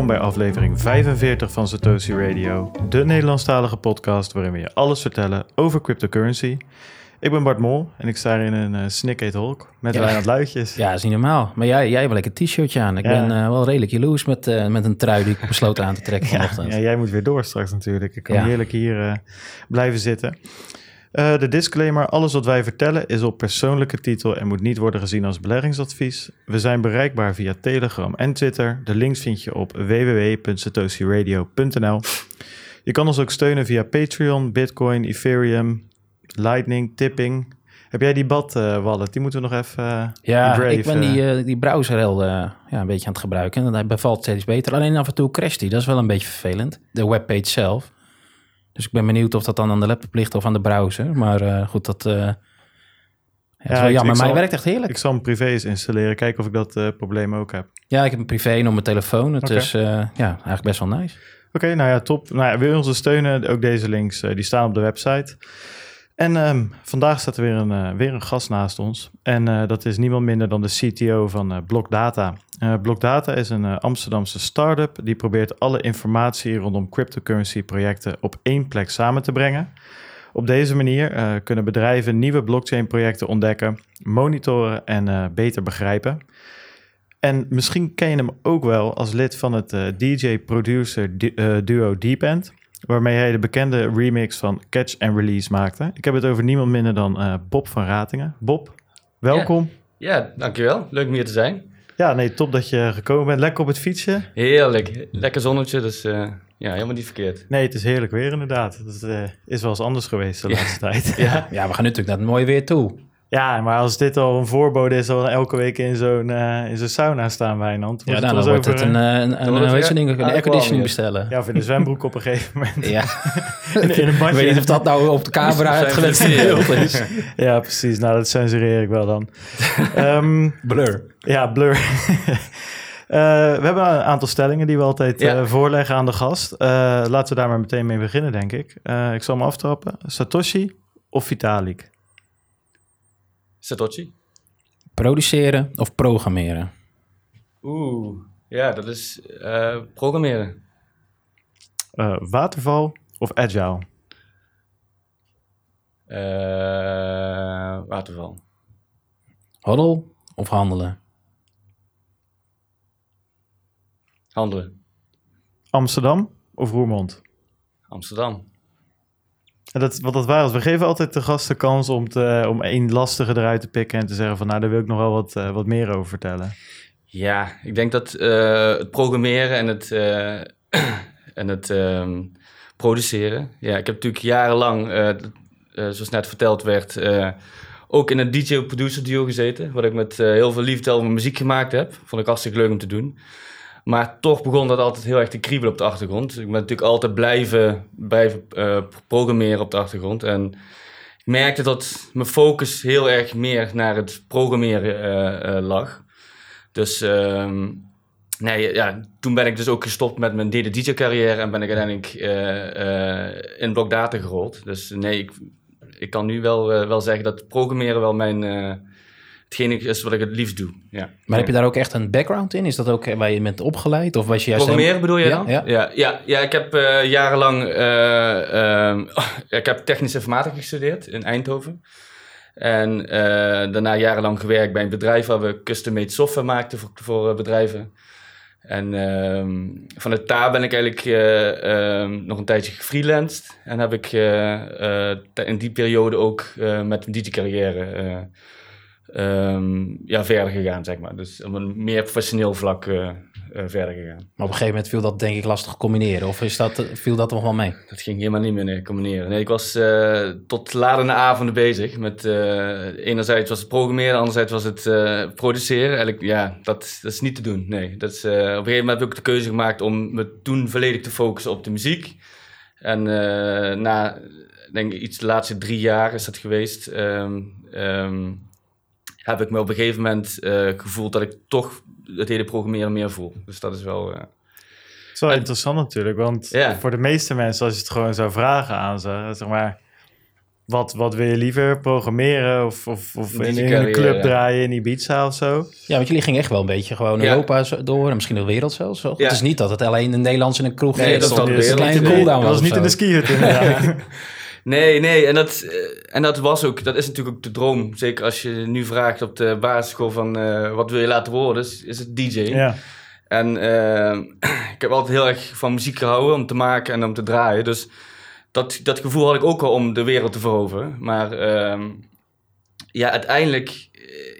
Welkom bij aflevering 45 van Satoshi Radio, de Nederlandstalige podcast waarin we je alles vertellen over cryptocurrency. Ik ben Bart Mol en ik sta hier in een uh, Snickate Hulk met Ja. Wijnand Luitjes. Ja, dat is niet normaal. Maar jij, jij hebt wel lekker een t-shirtje aan. Ik Ja. ben eh, wel redelijk jaloers met, eh, met een trui die ik besloten aan te trekken Ja, vanochtend. ja, jij moet weer door straks natuurlijk. Ik kan heerlijk hier eh, blijven zitten. Eh, de disclaimer, alles wat wij vertellen is op persoonlijke titel en moet niet worden gezien als beleggingsadvies. We zijn bereikbaar via Telegram en Twitter. De links vind je op www.satoshiradio.nl. Je kan ons ook steunen via Patreon, Bitcoin, Ethereum, Lightning, Tipping. Heb jij die bad eh, wallet? Die moeten we nog even eh, Ja, die Brave, ik ben die, die browser heel, eh, ja, een beetje aan het gebruiken. En hij bevalt steeds beter. Alleen af en toe crasht hij. Dat is wel een beetje vervelend. De webpage zelf. Dus ik ben benieuwd of dat dan aan de laptop ligt of aan de browser. Maar eh, goed, dat... eh ja, Ja, maar zal- hij werkt echt heerlijk. Ik zal hem privé eens installeren, kijken of ik dat eh, probleem ook heb. ja, ik heb een privé en op mijn telefoon. Het is ja, eigenlijk best wel nice. Oké, nou ja, top. Nou ja, wil je ons dus steunen? Ook deze links, die staan op de website. En ehm, vandaag staat er weer een, weer een gast naast ons. En dat is niemand minder dan de CTO van Blockdata. Eh Blockdata is een eh, Amsterdamse start-up die probeert alle informatie rondom cryptocurrency projecten op één plek samen te brengen. Op deze manier eh, kunnen bedrijven nieuwe blockchain projecten ontdekken, monitoren en beter begrijpen. En misschien ken je hem ook wel als lid van het DJ-producer du- duo Deep End, waarmee hij de bekende remix van Catch and Release maakte. Ik heb het over niemand minder dan Bob van Ratingen. Bob, welkom. Ja, dankjewel. Leuk om hier te zijn. Ja. nee, top dat je gekomen bent. Lekker op het fietsje. Heerlijk. Lekker zonnetje, dus eh, ja, helemaal niet verkeerd. Nee, het is heerlijk weer inderdaad. Het eh, is wel eens anders geweest de Ja. laatste tijd. Ja, Ja, we gaan natuurlijk naar het mooie weer toe. Ja, maar als dit al een voorbode is, dan elke week in zo'n eh, in zo'n sauna staan, Wijnand. Ja, dan, het dan wordt het een, eh, eh, een, een, ding? een airconditioning bestellen. Ja, of in de zwembroek op een gegeven moment. Ja. In, in een badje. Ik weet niet of dat nou op de camera beeld is. Ja, precies. Nou, dat censureer ik wel dan. Ehm, Blur. ja, blur. Eh, we hebben een aantal stellingen die we altijd Ja. eh, voorleggen aan de gast. Eh, laten we daar maar meteen mee beginnen, denk ik. Eh, ik zal me aftrappen. Satoshi of Vitalik? Satoshi. Produceren of programmeren? Oeh, ja, dat is eh, programmeren. Eh, waterval of agile? Eh, waterval. Hodl of handelen? Handelen. Amsterdam of Roermond? Amsterdam. Dat, wat dat waar is, we geven altijd de gast de kans om, te, om één lastige eruit te pikken en te zeggen van nou, daar wil ik nog wel wat, eh, wat meer over vertellen. Ja, ik denk dat eh, het programmeren en het, eh, en het ehm, produceren. Ja, ik heb natuurlijk jarenlang, zoals net verteld werd, ook in een DJ-producer duo gezeten. Wat ik met heel veel liefde over muziek gemaakt heb. Vond ik hartstikke leuk om te doen. Maar toch begon dat altijd heel erg te kriebelen op de achtergrond. Ik ben natuurlijk altijd blijven, blijven eh, programmeren op de achtergrond. En ik merkte dat mijn focus heel erg meer naar het programmeren eh, eh, lag. Dus ehm, nee, ja, toen ben ik dus ook gestopt met mijn DJ-carrière en ben ik uiteindelijk in Blockdata gerold. Dus nee, ik, ik kan nu wel, wel zeggen dat programmeren wel mijn, hetgene is wat ik het liefst doe. Ja. Maar heb je daar ook echt een background in? Is dat ook waar je bent opgeleid? Of was je juist Programmeren bedoel je Ja, dan? ja. ja, ja, ja, ik heb eh, jarenlang eh, ehm, ik heb technische informatica gestudeerd in Eindhoven. En eh, daarna jarenlang gewerkt bij een bedrijf waar we custom-made software maakten voor, voor bedrijven. En ehm, vanuit daar ben ik eigenlijk eh, ehm, nog een tijdje gefreelanced. En heb ik in die periode ook met mijn DJ-carrière ehm, ja, verder gegaan, zeg maar. Dus op een meer professioneel vlak eh, eh, verder gegaan. Maar op een gegeven moment viel dat denk ik lastig combineren. Of is dat, viel dat nog wel mee? Dat ging helemaal niet meer nee, combineren. Nee, ik was eh, tot laat in de avonden bezig met eh, enerzijds was het programmeren, anderzijds was het produceren. Eigenlijk, ja, dat, dat is niet te doen. Nee, dat is, op een gegeven moment heb ik de keuze gemaakt om me toen volledig te focussen op de muziek. En eh, na, denk ik, iets de laatste drie jaar is dat geweest, ehm, heb ik me op een gegeven moment eh, gevoeld dat ik toch het hele programmeren meer voel. Dus dat is wel... eh, Het is wel interessant natuurlijk, want voor de meeste mensen, als je het gewoon zou vragen aan ze, zeg maar, wat, wat wil je liever? Programmeren of, of, of in, in een club draaien in Ibiza of zo? Ja, want jullie gingen echt wel een beetje gewoon Ja. Europa door en misschien de wereld zelfs. toch? Ja. Het is niet dat het alleen een Nederlands in een kroeg Nee, is. dat is of wel een kleine Nee, cooldown dat was niet in de skihut inderdaad. Nee, nee, en dat, eh, en dat was ook, dat is natuurlijk ook de droom. Zeker als je nu vraagt op de basisschool van eh, wat wil je laten worden, is, is het DJ. ja. En eh, ik heb altijd heel erg van muziek gehouden om te maken en om te draaien. Dus dat, dat gevoel had ik ook al om de wereld te veroveren. Maar ehm, ja, uiteindelijk,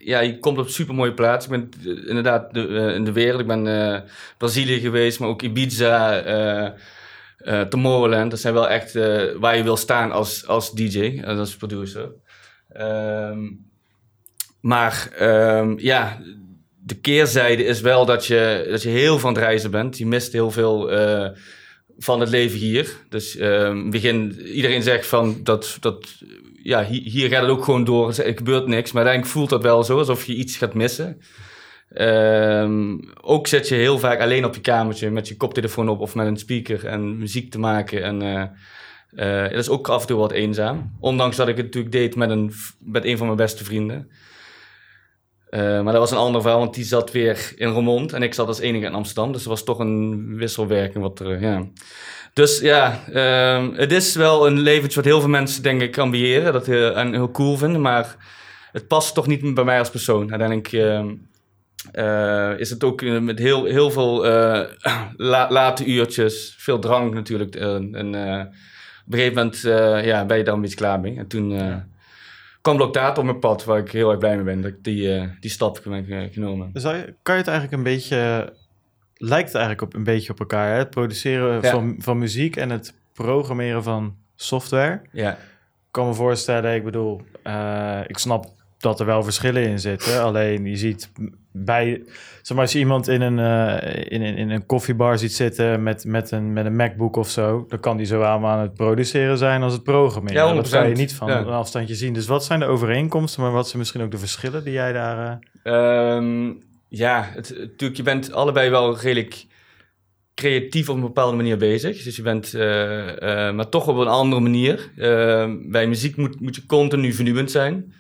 ja, je komt op een super mooie plaats. Ik ben inderdaad de, in de wereld. Ik ben Brazilië geweest, maar ook Ibiza, eh eh, Tomorrowland. Dat zijn wel echt eh, waar je wil staan als, als DJ en als producer. Ehm, maar ehm, ja, de keerzijde is wel dat je, dat je heel aan het reizen bent. Je mist heel veel eh, van het leven hier. Dus ehm, begin, iedereen zegt van dat, dat ja, hier, hier gaat het ook gewoon door. Er gebeurt niks. Maar uiteindelijk voelt dat wel zo, alsof je iets gaat missen. Ehm, ook zit je heel vaak alleen op je kamertje met je koptelefoon op of met een speaker en muziek te maken. En eh, eh, dat is ook af en toe wat eenzaam. Ondanks dat ik het natuurlijk deed met een, met een van mijn beste vrienden. Eh, maar dat was een ander verhaal, want die zat weer in Roermond en ik zat als enige in Amsterdam. Dus er was toch een wisselwerking wat er, ja. Dus ja, ehm, het is wel een leventje wat heel veel mensen denk ik ambiëren dat heel, en heel cool vinden. Maar het past toch niet bij mij als persoon. Uiteindelijk ehm, eh, is het ook eh, met heel, heel veel eh, la- late uurtjes, veel drank natuurlijk. en op een gegeven moment ja, ben je daar een beetje klaar mee. En toen kwam Blokdaad op mijn pad, waar ik heel erg blij mee ben dat ik die, die stap heb genomen. Je, kan je het eigenlijk een beetje... Lijkt het eigenlijk op, een beetje op elkaar, hè? Het produceren Ja. van, van muziek en het programmeren van software. Ja, Ik kan me voorstellen, ik bedoel, ik snap dat er wel verschillen in zitten. Alleen je ziet bij, zeg maar, als je iemand in een, eh, in, in, in een koffiebar ziet zitten met, met, een, met een MacBook of zo, dan kan die zo aan het produceren zijn als het programmeren. Ja, dat kan je 100%. niet van Ja. een afstandje zien. Dus wat zijn de overeenkomsten, maar wat zijn misschien ook de verschillen die jij daar... eh, Ehm, ja, het, natuurlijk, je bent allebei wel redelijk creatief op een bepaalde manier bezig. Dus je bent, eh, maar toch op een andere manier. Ehm, bij muziek moet, moet je continu vernieuwend zijn.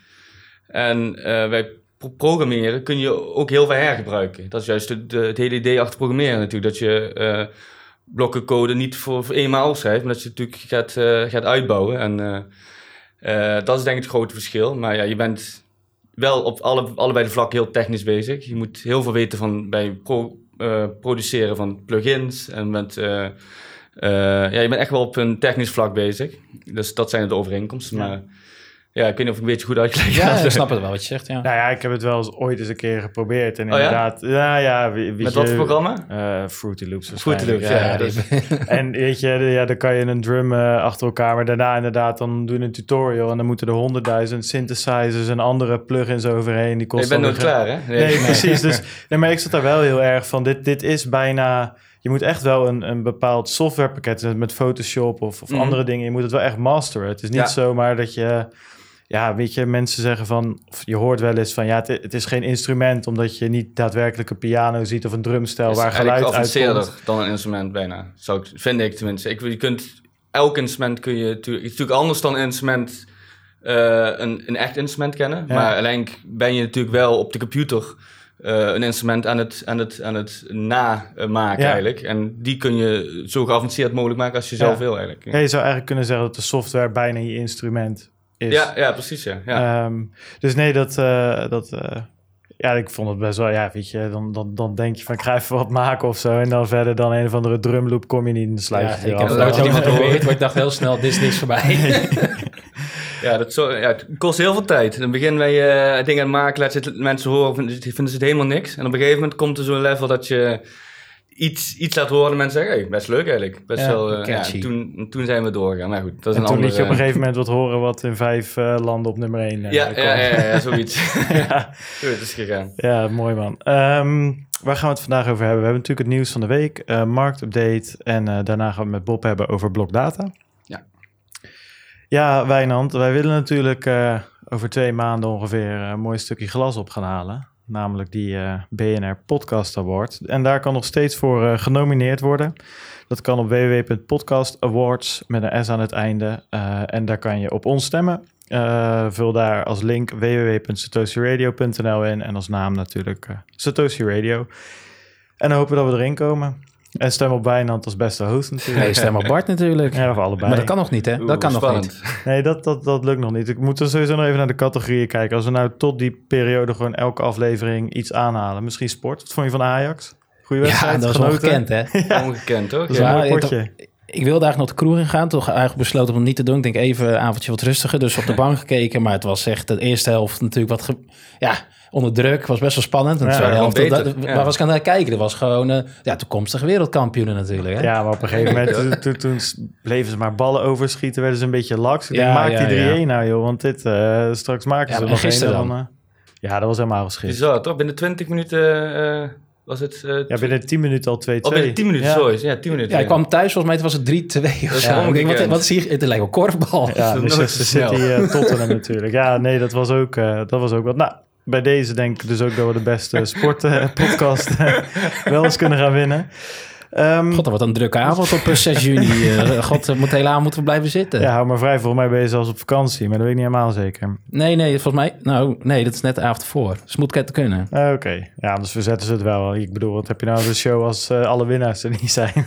En pro- programmeren kun je ook heel veel hergebruiken. Dat is juist het hele idee achter programmeren natuurlijk. Dat je eh, blokken code niet voor, voor eenmaal schrijft, maar dat je het natuurlijk gaat, eh, gaat uitbouwen. En eh, dat is denk ik het grote verschil. Maar ja, je bent wel op alle, allebei de vlakken heel technisch bezig. Je moet heel veel weten van bij pro, produceren van plugins. En ja, je bent echt wel op een technisch vlak bezig. Dus dat zijn de overeenkomsten. Ja. Maar ja, ik weet niet of ik een beetje goed uitgelegd Ja, heb. ik snap het wel wat je zegt, ja. Nou ja, ik heb het wel eens ooit eens een keer geprobeerd. En Oh ja? inderdaad, ja, ja, weet Met je, wat voor programma? eh, Fruity Loops Fruity. Loops, ja, ja, dus- en weet je, ja, dan kan je een drum eh, achter elkaar, maar daarna inderdaad, dan doen een tutorial en dan moeten er honderdduizend synthesizers en andere plugins overheen. Die Je kosten bent nooit klaar, hè? Nee, precies. Dus, nee, maar ik zat daar wel heel erg van, dit, dit is bijna... Je moet echt wel een, een bepaald softwarepakket met Photoshop of, of Mhm. andere dingen. Je moet het wel echt masteren. Het is niet Ja. zomaar dat je... Ja, weet je, mensen zeggen van... Of je hoort wel eens van... Ja, het, het is geen instrument... omdat je niet daadwerkelijk een piano ziet... of een drumstel is waar geluid uitkomt. dan een instrument bijna. Zou ik, vind ik tenminste. Ik, je kunt, elk instrument kun je... natuurlijk- Het is natuurlijk anders dan een instrument... eh, een, een echt instrument kennen. Ja. Maar uiteindelijk ben je natuurlijk wel op de computer... eh, een instrument aan het, aan het, aan het namaken Ja. eigenlijk. En die kun je zo geavanceerd mogelijk maken als je zelf Ja. wil eigenlijk. Ja, je zou eigenlijk kunnen zeggen... dat de software bijna je instrument is. Ja, ja, precies ja. ja. Ehm, dus nee, dat... eh, dat eh, ja, ik vond het best wel... Ja, weet je, dan, dan, dan denk je van... ik ga even wat maken of zo... en dan verder dan een of andere drumloop kom je niet... en dan sluit je Ja, ik heb ook niemand geprobeerd, maar ik dacht heel snel, dit is niks voor mij. Ja, dat zo, ja, het kost heel veel tijd. In het begin ben je eh, dingen aan het maken, laat mensen horen, vinden, vinden ze het helemaal niks. En op een gegeven moment komt er zo'n level dat je iets, iets laat horen en mensen zeggen, hey, best leuk eigenlijk. Best Ja, wel, eh, ja, toen, toen zijn we doorgegaan. Maar goed, dat is En een toen andere... liet je op een gegeven moment wat horen wat in vijf eh, landen op nummer één ja, kwam. ja, ja, ja, zoiets. ja. Zo is het gegaan. Ja, mooi man. Ehm, waar gaan we het vandaag over hebben? We hebben natuurlijk het nieuws van de week, marktupdate en daarna gaan we het met Bob hebben over blokdata. Ja. Wijnand, wij willen natuurlijk eh, over twee maanden ongeveer eh, een mooi stukje glas op gaan halen. Namelijk die eh, BNR Podcast Award. En daar kan nog steeds voor genomineerd worden. Dat kan op www.podcastawards met een S aan het einde. En daar kan je op ons stemmen. Vul daar als link www.satoshiradio.nl in en als naam natuurlijk Satoshi Radio. En dan hopen we dat we erin komen. En stem op Wijnand als beste host natuurlijk. Nee, stem op Bart natuurlijk. Ja, of allebei. Maar dat kan nog niet, hè? Dat kan spannend. nog niet. Nee, dat, dat, dat lukt nog niet. Ik moet er sowieso nog even naar de categorieën kijken. Als we nou tot die periode gewoon elke aflevering iets aanhalen. Misschien sport. Wat vond je van Ajax? Goeie wedstrijd, Ja, dat is wel genoten? gekend, hè? Ongekend, toch? Dat is een Ja, mooi ik- potje. Ik wilde eigenlijk nog de kroeg in gaan. Toch eigenlijk besloten om het niet te doen. Ik denk even een avondje wat rustiger. Dus op de bank gekeken. Maar het was echt de eerste helft natuurlijk wat... ge- ja, onder druk. was best wel spannend. En Ja, helft, beter, dat- ja. waar was ik aan het kijken? Dat was gewoon eh, ja, toekomstige wereldkampioenen natuurlijk. Hè? Ja, maar op een gegeven moment, toen, toen, toen bleven ze maar ballen overschieten, werden ze een beetje laks. Ik Ja, denk, maak ja, die 3-1 ja. nou joh, want dit, eh, straks maken ze er nog gisteren één. dan? eh, ja, dat was helemaal geschikt. Bizar, toch? Binnen 20 minuten eh, was het... eh, Ja, binnen 10 minuten al 2-2. Oh, binnen 10 minuten, ja. sorry. Ja, 10 minuten. Ja, ik kwam thuis, volgens mij was het 3-2 of is zo. Ik denk, wat, wat is hier? Het lijkt wel korfbal. Ja, zo City, eh, Tottenham natuurlijk. Ja, nee, dat was ook, eh, dat was ook wat. Nou, bij deze denk ik dus ook dat we de beste sportpodcast wel eens kunnen gaan winnen. Ehm, God, dat wordt een drukke avond op eh, 6 juni. Eh, God, eh, moet de hele avond moeten we blijven zitten. ja, hou maar vrij. Volgens mij ben je zelfs op vakantie, maar dat weet ik niet helemaal zeker. Nee, nee, volgens mij... Nou, nee, dat is net de avond voor. Dus moet het kunnen. Eh, Oké, ja, anders verzetten ze het wel. Ik bedoel, wat heb je nou de show als eh, alle winnaars er niet zijn?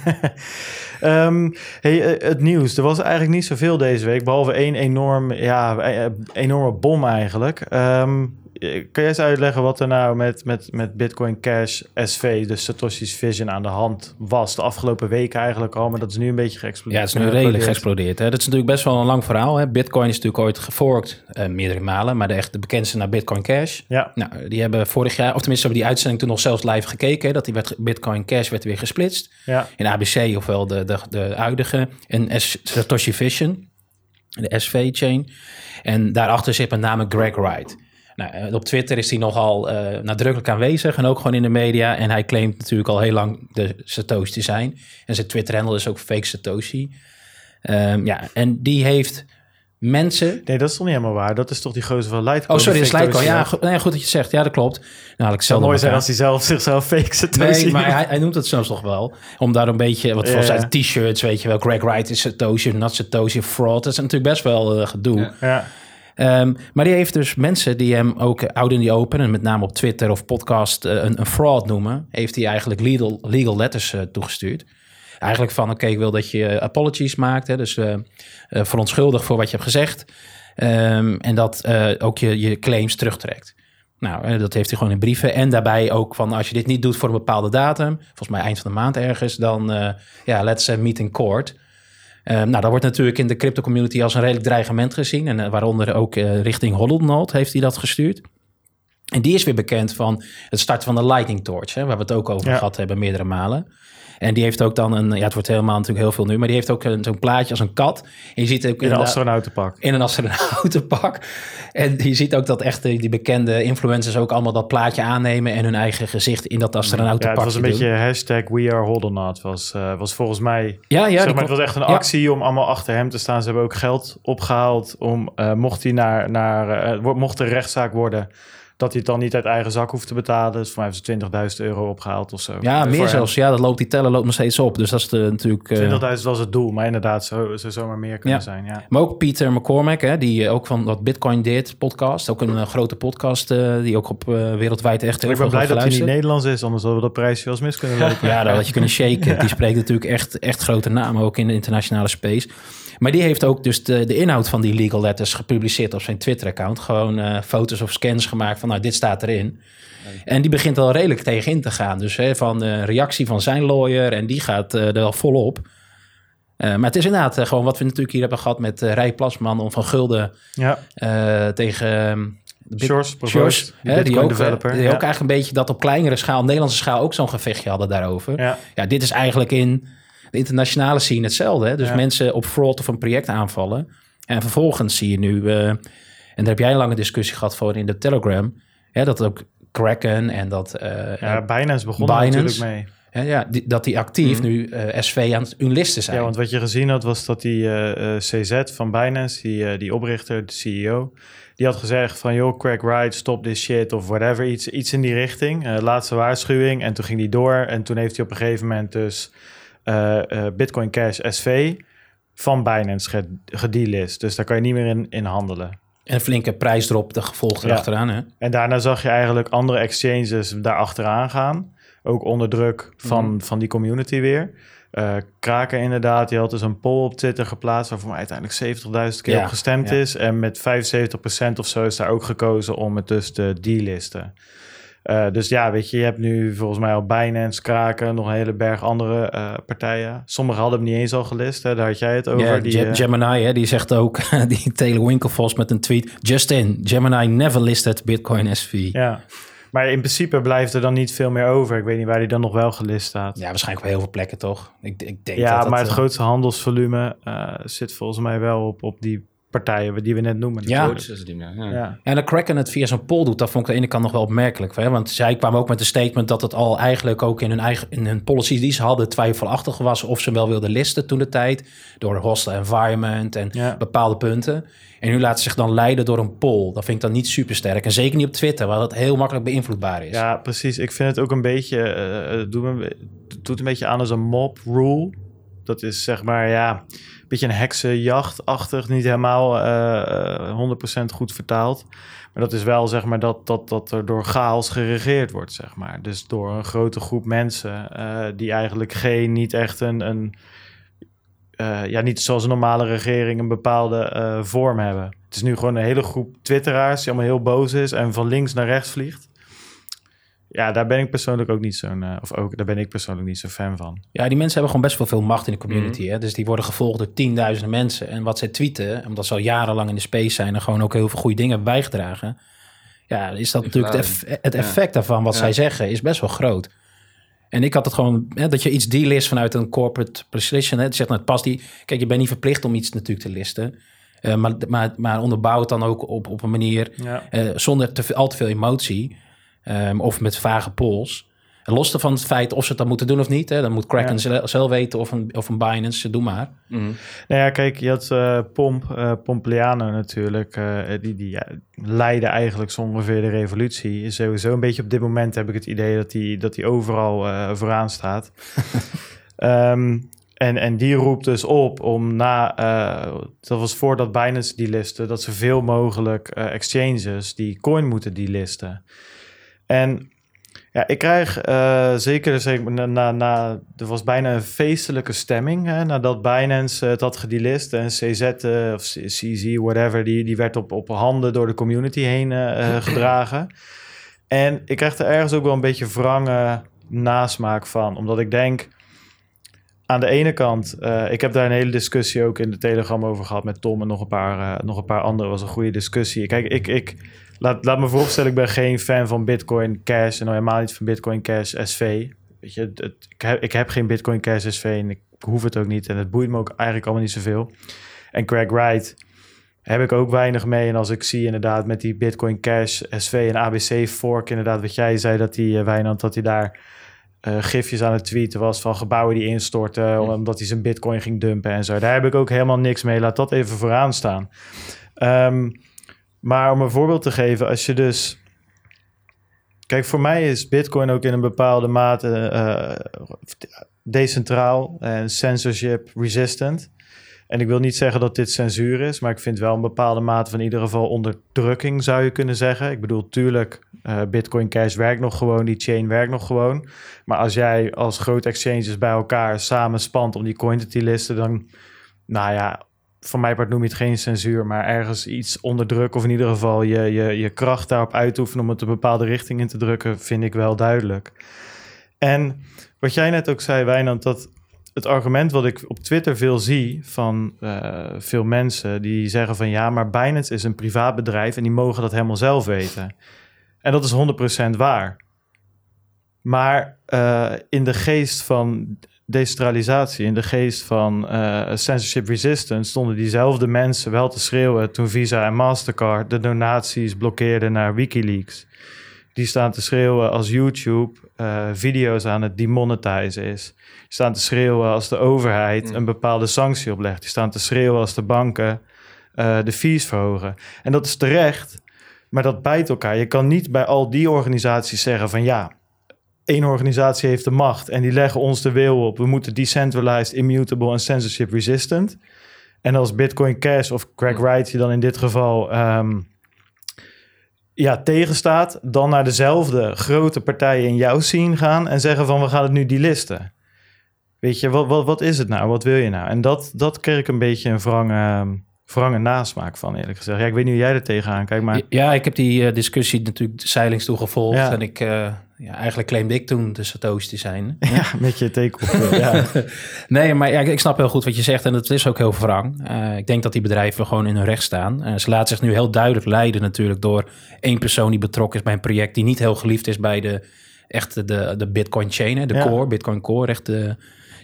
Ehm, hey, eh, het nieuws. Er was eigenlijk niet zoveel deze week, behalve één enorm, ja, eh, enorme bom eigenlijk. Ehm, eh, kan jij eens uitleggen wat er nou met, met, met Bitcoin Cash SV, de Satoshi's Vision, aan de hand was? De afgelopen weken eigenlijk al, maar dat is nu een beetje Ja, geëxplodeerd. het is nu redelijk geëxplodeerd. Hè. Dat is natuurlijk best wel een lang verhaal. Hè. Bitcoin is natuurlijk ooit geforkt, eh, meerdere malen. Maar de, echt de bekendste naar Bitcoin Cash. Ja, Nou, die hebben vorig jaar, of tenminste hebben die uitzending toen nog zelfs live gekeken. Hè, dat die werd, Bitcoin Cash werd weer gesplitst. ja, In ABC, ofwel de, de, de huidige. En S- Satoshi Vision, de SV-chain. En daarachter zit met name Greg Wright. Nou, eh, op Twitter is hij nogal eh, nadrukkelijk aanwezig en ook gewoon in de media. En hij claimt natuurlijk al heel lang de Satoshi te zijn. En zijn Twitter-handle is ook fake Satoshi. Ehm, ja, en die heeft mensen... nee, dat is toch niet helemaal waar? Dat is toch die gozer van Litecoin? Oh, sorry, dat is Litecoin. Ja, nee, goed dat je het zegt. Ja, dat klopt. Nou, ik zelf mooi zijn als hij zelf zichzelf fake Satoshi Nee, maar hij, hij noemt het zelfs nog wel. Om daar een beetje, wat volgens uit de t-shirts, weet je wel, Greg Wright is Satoshi, not Satoshi, fraud. Dat is natuurlijk best wel eh, gedoe. Ja. Ja, Ehm, maar die heeft dus mensen die hem ook eh, out in the open, en met name op Twitter of podcast, eh, een, een fraud noemen, heeft hij eigenlijk legal, legal letters eh, toegestuurd. Eigenlijk van, oké, ik wil dat je apologies maakt, hè, dus verontschuldig voor wat je hebt gezegd. Ehm, en dat ook je, je claims terugtrekt. Nou, dat heeft hij gewoon in brieven. En daarbij ook van, als je dit niet doet voor een bepaalde datum, volgens mij eind van de maand ergens, dan ja, let's meet in court. Ehm, nou, dat wordt natuurlijk in de crypto community als een redelijk dreigement gezien. En eh, waaronder ook eh, richting Hodlnode heeft hij dat gestuurd. En die is weer bekend van het starten van de Lightning Torch, hè, waar we het ook over Ja. gehad hebben meerdere malen. En die heeft ook dan een, ja, het wordt helemaal natuurlijk heel veel nu, maar die heeft ook zo'n plaatje als een kat. En je ziet ook in een astronautenpak. in een astronautenpak. En je ziet ook dat echt die die bekende influencers ook allemaal dat plaatje aannemen en hun eigen gezicht in dat Ja, astronautenpak het was een doen. beetje hashtag We Are was, eh, was volgens mij... Ja, ja, zeg maar, het was echt een Ja. actie om allemaal achter hem te staan. Ze hebben ook geld opgehaald om, eh, mocht hij naar, naar eh, mocht er rechtszaak worden, dat hij het dan niet uit eigen zak hoeft te betalen. Dus voor mij hebben ze 20.000 euro opgehaald of zo. Ja, meer zelfs. Ja, dat loopt, die teller loopt nog steeds op. Dus dat is de, natuurlijk... eh, 20.000 was het doel, maar inderdaad, zou zou zomaar meer kunnen Ja. zijn. Ja. Maar ook Peter McCormack, hè, die eh, ook van wat Bitcoin dit podcast. Ook een eh, grote podcast die ook op wereldwijd echt heel Ik ben blij dat hij niet. Nederlands is, anders hadden we dat prijsje wel eens mis kunnen lopen. Ja, dat had je kunnen shaken. Die spreekt natuurlijk echt, echt grote namen, ook in de internationale space. Maar die heeft ook dus de, de inhoud van die legal letters gepubliceerd op zijn Twitter-account. Gewoon eh, foto's of scans gemaakt van, nou, dit staat erin. En die begint al redelijk tegenin te gaan. Dus hè, van de reactie van zijn lawyer en die gaat eh, er wel volop. Eh, maar het is inderdaad eh, gewoon wat we natuurlijk hier hebben gehad met uh, Rij Plasman om van Gulden Ja, eh, tegen... ehm, Sjors, Sjors, Sjors, die hè, die Bitcoin ook, eh, developer. die ja. ook eigenlijk een beetje dat op kleinere schaal, Nederlandse schaal, ook zo'n gevechtje hadden daarover. Ja. Ja, dit is eigenlijk in de internationale scene hetzelfde. Hè? Dus Ja. mensen op fraud of een project aanvallen. En vervolgens zie je nu, eh, en daar heb jij een lange discussie gehad voor in de Telegram, hè, dat ook Kraken en dat, eh, Ja, Binance begon Binance. natuurlijk mee. hè, ja, die, dat die actief Mhm. nu eh, SV aan het unlisten zijn. Ja, want wat je gezien had was dat die CZ van Binance, die, die oprichter, de CEO, die had gezegd van joh, Craig Wright, stop this shit of whatever, iets, iets in die richting. Laatste waarschuwing en toen ging die door en toen heeft hij op een gegeven moment dus Bitcoin Cash SV van Binance ge- gedelist. Dus daar kan je niet meer in, in handelen. En een flinke prijsdrop, de gevolgen Ja. erachteraan. Hè? En daarna zag je eigenlijk andere exchanges daar achteraan gaan. Ook onder druk van, Mhm. van die community weer. Eh Kraken inderdaad, die had dus een poll op Twitter geplaatst... waarvoor uiteindelijk 70.000 keer Ja, op gestemd ja. is. En met 75% of zo is daar ook gekozen om het dus te delisten. Eh, dus ja, weet je, je hebt nu volgens mij al Binance, Kraken... nog een hele berg andere eh, partijen. Sommigen hadden hem niet eens al gelist, hè? daar had jij het over. Ja, die, eh, Gemini, hè, die zegt ook, die Taylor Winklevoss met een tweet. Just in, Gemini never listed Bitcoin SV. Ja, ja. Maar in principe blijft er dan niet veel meer over. Ik weet niet waar die dan nog wel gelist staat. waarschijnlijk op heel veel plekken toch? Ik, ik denk Ja, dat maar dat, het grootste handelsvolume zit volgens mij wel op, op die partijen die we net noemen. Ja. Die. Ja. ja. En dat Kraken het via zo'n poll doet, dat vond ik aan de ene kant nog wel opmerkelijk. Hè? Want zij kwamen ook met een statement dat het al eigenlijk ook in hun eigen in hun policies die ze hadden twijfelachtig was of ze wel wilden listen toen de tijd. Door hostile environment en Ja. bepaalde punten. En nu laten ze zich dan leiden door een poll. Dat vind ik dan niet super sterk. En zeker niet op Twitter, waar dat heel makkelijk beïnvloedbaar is. ja, precies. Ik vind het ook een beetje, eh, het doet, me, het doet een beetje aan als een mob rule. Dat is zeg maar, ja, beetje een heksenjachtachtig. Niet helemaal eh, eh, 100% goed vertaald. Maar dat is wel zeg maar dat, dat, dat er door chaos geregeerd wordt, zeg maar. Dus door een grote groep mensen eh, die eigenlijk geen, niet echt een, een eh, ja, niet zoals een normale regering een bepaalde eh, vorm hebben. Het is nu gewoon een hele groep twitteraars die allemaal heel boos is en van links naar rechts vliegt. Ja, daar ben ik persoonlijk ook niet zo'n, eh, of ook, daar ben ik persoonlijk niet zo'n fan van. Ja, die mensen hebben gewoon best wel veel macht in de community. Mhm. hè? Dus die worden gevolgd door tienduizenden mensen. En wat zij tweeten, omdat ze al jarenlang in de space zijn... en gewoon ook heel veel goede dingen hebben bijgedragen... ja, is dat natuurlijk het, eff- het effect daarvan, wat Ja. zij zeggen, is best wel groot. En ik had het gewoon, hè, dat je iets delist vanuit een corporate position. Hè, het zegt, nou, het past die. Kijk, je bent niet verplicht om iets natuurlijk te listen. Eh, maar, maar, maar onderbouw het dan ook op, op een manier Ja. eh, zonder te, veel- al te veel emotie. Ehm, of met vage polls. En los van het feit of ze het dan moeten doen of niet. Hè, dan moet Kraken Ja. zelf- weten of een, of een Binance, doe maar. Mhm. Nou ja, kijk, je had eh, Pomp, eh, Pompliano natuurlijk. eh, die die ja, leidde eigenlijk zo ongeveer de revolutie. Sowieso een beetje op dit moment heb ik het idee dat hij dat die overal eh, vooraan staat. Ehm, en, en die roept dus op om na, eh, dat was voordat Binance die listte, dat zoveel mogelijk eh, exchanges die coin moeten delisten. En ja, ik krijg eh, zeker, zeker na, na, na, er was bijna een feestelijke stemming hè, nadat Binance eh, het had gedelist en CZ eh, of CZ, whatever, die, die werd op, op handen door de community heen gedragen. En ik krijg er ergens ook wel een beetje wrange nasmaak van, omdat ik denk, aan de ene kant, ik heb daar een hele discussie ook in de Telegram over gehad met Tom en nog een paar, nog een paar anderen. was een goede discussie. Kijk, ik, ik laat, laat me vooropstellen, ik ben geen fan van Bitcoin Cash en al helemaal niet van Bitcoin Cash SV. Weet je, het, het- ik, heb, ik heb geen Bitcoin Cash SV en ik hoef het ook niet en het boeit me ook eigenlijk allemaal niet zoveel. En Craig Wright heb ik ook weinig mee. En als ik zie inderdaad met die Bitcoin Cash SV en ABC fork, inderdaad wat jij zei, dat die uh, Wijnand, dat hij daar eh, gifjes aan het tweeten was van gebouwen die instorten, omdat hij zijn bitcoin ging dumpen en zo. Daar heb ik ook helemaal niks mee. Laat dat even vooraan staan. Ehm, maar om een voorbeeld te geven, als je dus... Kijk, voor mij is bitcoin ook in een bepaalde mate eh, decentraal en censorship resistant. En ik wil niet zeggen dat dit censuur is, maar ik vind wel een bepaalde mate van in ieder geval onderdrukking, zou je kunnen zeggen. Ik bedoel, tuurlijk, uh, Bitcoin Cash werkt nog gewoon, die chain werkt nog gewoon. Maar als jij als grote exchanges bij elkaar samen spant om die te listen, dan, nou ja, van mij part noem je het geen censuur, maar ergens iets onderdrukken of in ieder geval je, je, je kracht daarop uitoefenen om het een bepaalde richting in te drukken, vind ik wel duidelijk. En wat jij net ook zei, Wijnand, dat het argument wat ik op Twitter veel zie van uh, veel mensen die zeggen van ja, maar Binance is een privaat bedrijf en die mogen dat helemaal zelf weten. En dat is 100% waar. Maar uh, in de geest van decentralisatie, in de geest van uh, censorship resistance, stonden diezelfde mensen wel te schreeuwen toen Visa en Mastercard de donaties blokkeerden naar Wikileaks. Die staan te schreeuwen als YouTube uh, video's aan het demonetizen is. Die staan te schreeuwen als de overheid mm. een bepaalde sanctie oplegt. Die staan te schreeuwen als de banken uh, de fees verhogen. En dat is terecht, maar dat bijt elkaar. Je kan niet bij al die organisaties zeggen van ja, één organisatie heeft de macht en die leggen ons de wil op. We moeten decentralized, immutable en censorship resistant. En als Bitcoin Cash of Craig Wright, die dan in dit geval ehm, ja, tegenstaat, dan naar dezelfde grote partijen in jouw scene gaan en zeggen van we gaan het nu delisten. Weet je, wat, wat, wat is het nou? Wat wil je nou? En dat, dat kreeg ik een beetje een wrange, wrange nasmaak van, eerlijk gezegd. Ja, ik weet niet hoe jij er tegenaan kijkt, maar... Ja, ik heb die uh, discussie natuurlijk zeilings toegevolgd. Ja. En ik, uh, ja, eigenlijk claimde ik toen de Satoshi te zijn. Ja, met je teken ja. nee, maar ja, ik snap heel goed wat je zegt. En dat is ook heel wrang. Uh, ik denk dat die bedrijven gewoon in hun recht staan. ze laten zich nu heel duidelijk leiden natuurlijk door één persoon die betrokken is bij een project... die niet heel geliefd is bij de, echt de, de Bitcoin chain, hè, de Ja. core, Bitcoin core. Echt de,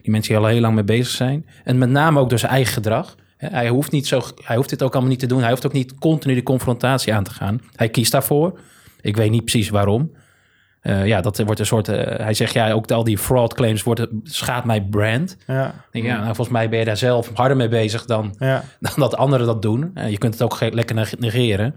die mensen die al heel lang mee bezig zijn. En met name ook door zijn eigen gedrag. Hij hoeft, niet zo, hij hoeft dit ook allemaal niet te doen. Hij hoeft ook niet continu die confrontatie aan te gaan. Hij kiest daarvoor. Ik weet niet precies waarom. Uh, ja, dat wordt een soort. Uh, hij zegt ja, ook al die fraud claims worden, schaadt mijn brand. Ja. Denk, ja, nou, volgens mij ben je daar zelf harder mee bezig dan, Ja. dan dat anderen dat doen. Uh, je kunt het ook lekker negeren.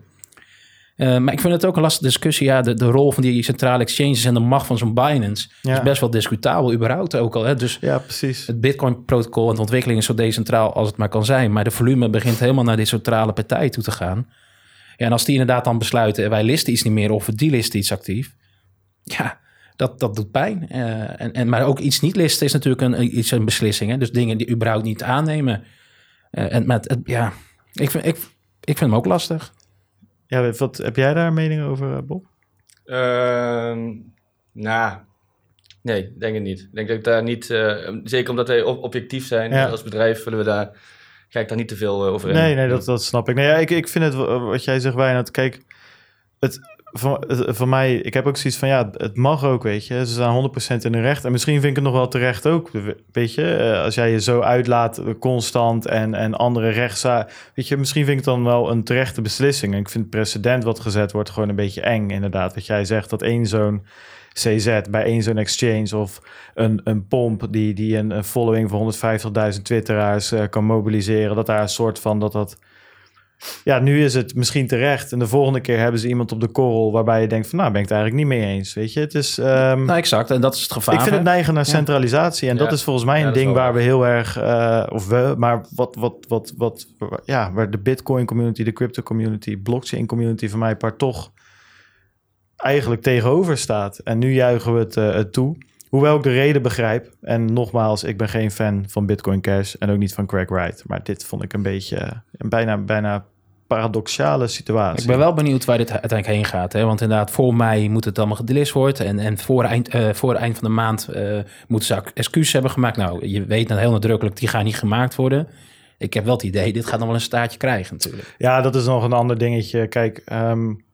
Maar ik vind het ook een lastige discussie. Ja, de, de rol van die centrale exchanges en de macht van zo'n Binance Ja. is best wel discutabel, überhaupt ook al. Hè? Dus ja, precies. het Bitcoin-protocol en de ontwikkeling is zo decentraal als het maar kan zijn. Maar de volume begint helemaal naar die centrale partij toe te gaan. Ja, en als die inderdaad dan besluiten, wij listen iets niet meer of we delisten iets actief. Ja, dat, dat doet pijn. Uh, en, en, maar ook iets niet listen is natuurlijk een, iets een beslissing. Hè? Dus dingen die überhaupt niet aannemen. Uh, en met, ja, ik vind, ik, ik vind hem ook lastig. Ja, wat, heb jij daar een mening over, eh, Bob? Uh, nou, nee, denk het niet. Ik denk dat ik daar niet, uh, zeker omdat wij objectief zijn Ja. als bedrijf, willen we daar, ga ik daar niet te veel over in. Nee, nee, dat, dat snap ik. Nee, ja, ik, ik vind het, wat jij zegt, Wijnand, kijk, het, voor, het, voor mij, ik heb ook zoiets van, ja, het mag ook, weet je. Ze staan 100% in hun recht. En misschien vind ik het nog wel terecht ook, weet je. Eh, Als jij je zo uitlaat, eh, constant en, en andere rechtsza... Weet je, misschien vind ik het dan wel een terechte beslissing. En ik vind het precedent wat gezet wordt gewoon een beetje eng, inderdaad. Wat jij zegt, dat één zo'n CZ bij één zo'n exchange of een, een pomp die, die een, following van 150.000 twitteraars kan mobiliseren. Dat daar een soort van dat dat... Ja, nu is het misschien terecht. En de volgende keer hebben ze iemand op de korrel waarbij je denkt van nou ben ik het eigenlijk niet mee eens. Weet je, het is. Um, nou, exact. En dat is het gevaar. Ik vind het neigen naar centralisatie. En ja. dat is volgens mij een ja, ding waar we heel erg, uh, of we, maar wat, wat, wat, wat, ja, waar de Bitcoin community, de crypto community, blockchain community van mij part toch eigenlijk tegenover staat. En nu juichen we het, uh, het toe. Hoewel ik de reden begrijp. En nogmaals, ik ben geen fan van Bitcoin Cash en ook niet van Craig Wright. Maar dit vond ik een beetje een bijna, bijna paradoxale situatie. Ik ben wel benieuwd waar dit uiteindelijk heen gaat. Hè? Want inderdaad, voor mei moet het allemaal gedelist worden. En, en voor, eind, uh, voor eind van de maand uh, moeten ze excuses hebben gemaakt. Nou, je weet dan heel nadrukkelijk, die gaan niet gemaakt worden. Ik heb wel het idee, dit gaat nog wel een staartje krijgen natuurlijk. Ja, dat is nog een ander dingetje. Kijk, um,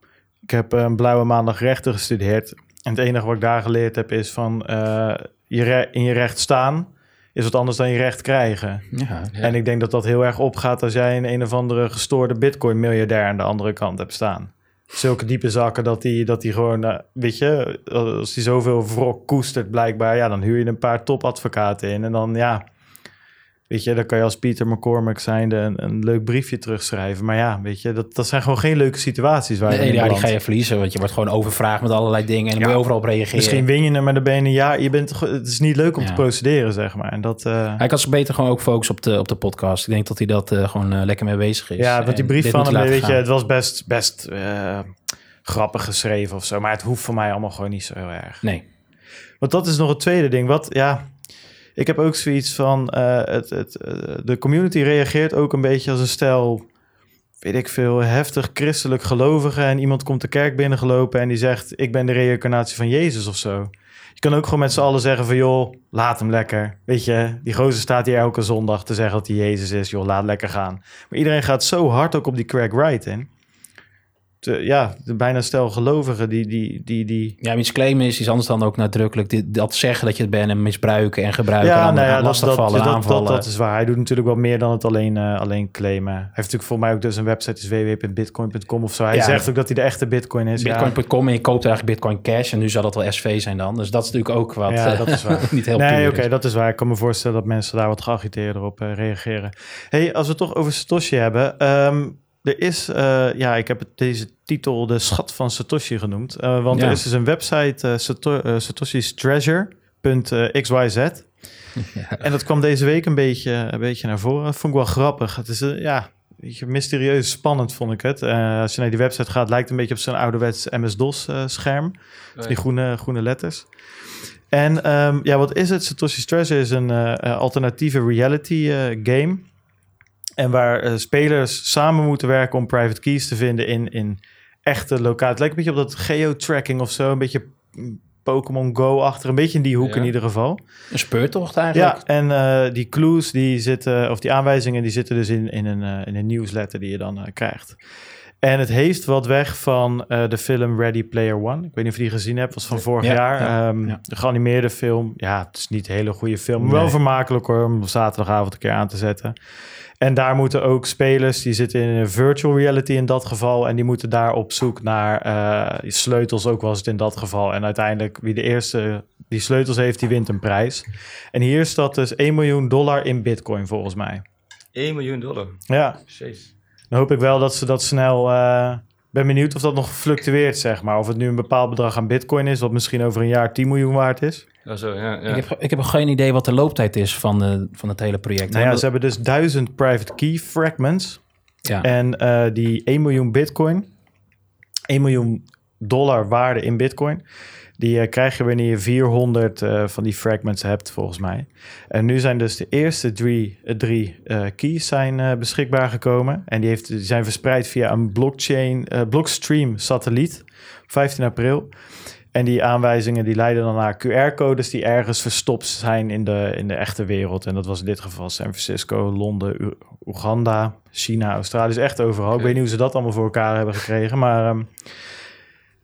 ik heb een blauwe maandag rechten gestudeerd. En het enige wat ik daar geleerd heb is van uh, je in je recht staan is wat anders dan je recht krijgen. Ja, ja. En ik denk dat dat heel erg opgaat als jij een een of andere gestoorde bitcoin-miljardair aan de andere kant hebt staan. Zulke diepe zakken dat die, dat die gewoon, uh, weet je, als die zoveel wrok koestert blijkbaar, ja, dan huur je een paar topadvocaten in en dan, ja, weet je, dan kan je als Peter McCormack zijnde een, een leuk briefje terugschrijven. Maar ja, weet je, dat, dat zijn gewoon geen leuke situaties waar je nee, in ja, die ga je verliezen, want je wordt gewoon overvraagd met allerlei dingen en dan Ja. moet je overal op reageren. Misschien win je hem, maar dan ben je een jaar, je bent, het is niet leuk om Ja. te procederen, zeg maar. En dat, eh, Hij kan zich beter gewoon ook focussen op de, op de podcast. Ik denk dat hij dat eh, gewoon eh, lekker mee bezig is. Ja, want die brief van hem, weet je, het was best, best grappig geschreven of zo. Maar het hoeft voor mij allemaal gewoon niet zo heel erg. Nee. Want dat is nog het tweede ding. Wat, ja, ik heb ook zoiets van, eh, het, het, eh, de community reageert ook een beetje als een stel, weet ik veel, heftig christelijk gelovigen. En iemand komt de kerk binnengelopen en die zegt, ik ben de reïncarnatie van Jezus of zo. Je kan ook gewoon met z'n allen zeggen van, joh, laat hem lekker. Weet je, die gozer staat hier elke zondag te zeggen dat hij Jezus is. Joh, laat lekker gaan. Maar iedereen gaat zo hard ook op die Craig Wright in. Te, ja, de bijna stel gelovigen die, die, die, die, Ja, iets claimen is iets anders dan ook nadrukkelijk dit, dat zeggen dat je het bent en misbruiken en gebruiken. en Ja, dan nou ja, dat, dat, lastigvallen, dat, dat, aanvallen. dat is waar. Hij doet natuurlijk wel meer dan het alleen, eh, alleen claimen. Hij heeft natuurlijk voor mij ook dus een website, is www.bitcoin.com of zo. Hij Ja. zegt ook dat hij de echte Bitcoin is. Ja. Bitcoin.com en je koopt eigenlijk Bitcoin Cash en nu zal dat wel SV zijn dan. Dus dat is natuurlijk ook wat Ja, dat is waar. niet heel Nee, oké, dat is waar. Ik kan me voorstellen dat mensen daar wat geagiteerder op eh, reageren. hey, als we het toch over Satoshi hebben. ehm, er is, eh, ja, ik heb deze titel de schat van Satoshi genoemd. Eh, want Ja. er is dus een website, eh, Sato eh, Satoshi's Treasure.xyz. En dat kwam deze week een beetje, een beetje naar voren. Dat vond ik wel grappig. Het is, ja, mysterieus spannend vond ik het. Als je naar die website gaat, lijkt het een beetje op zo'n ouderwets MS-DOS-scherm. die groene, groene letters. En ehm, ja, wat is het? Satoshi's Treasure is een alternatieve reality game. En waar eh, spelers samen moeten werken om private keys te vinden in, in echte locaties. Het lijkt een beetje op dat geo-tracking of zo. Een beetje Pokémon Go achter. Een beetje in die hoek Ja. in ieder geval. Een speurtocht eigenlijk. Ja, en eh, die clues die zitten, of die aanwijzingen, die zitten dus in, in, een, eh, in een newsletter die je dan krijgt. En het heeft wat weg van de film Ready Player One. Ik weet niet of je die gezien hebt, was van vorig Ja, jaar. ja, Ehm. De geanimeerde film. Ja, het is niet een hele goede film. maar Wel vermakelijk hoor, om zaterdagavond een keer aan te zetten. En daar moeten ook spelers, die zitten in een virtual reality in dat geval. En die moeten daar op zoek naar eh, sleutels, ook was het in dat geval. En uiteindelijk, wie de eerste die sleutels heeft, die wint een prijs. En hier staat dus 1 miljoen dollar in bitcoin volgens mij. 1 miljoen dollar. Ja, Precies. dan hoop ik wel dat ze dat snel... eh ben benieuwd of dat nog fluctueert, zeg maar. Of het nu een bepaald bedrag aan bitcoin is, wat misschien over een jaar 10 miljoen waard is. Ja, zo, ja. ja. Ik, heb, ik heb geen idee wat de looptijd is van, de, van het hele project. Nou ja, ze hebben dus 1000 private key fragments. ja. En eh, die 1 miljoen bitcoin, 1 miljoen dollar waarde in bitcoin, die eh, krijg je wanneer je 400 eh, van die fragments hebt, volgens mij. En nu zijn dus de eerste drie, eh, drie keys zijn, eh, beschikbaar gekomen. En die, heeft, die zijn verspreid via een blockchain, eh, blockstream satelliet, op 15 april. En die aanwijzingen die leiden dan naar QR-codes die ergens verstopt zijn in de, in de echte wereld. En dat was in dit geval San Francisco, Londen, U- Oeganda, China, Australië. Dus echt overal. Ik weet niet hoe ze dat allemaal voor elkaar hebben gekregen. Maar, ehm,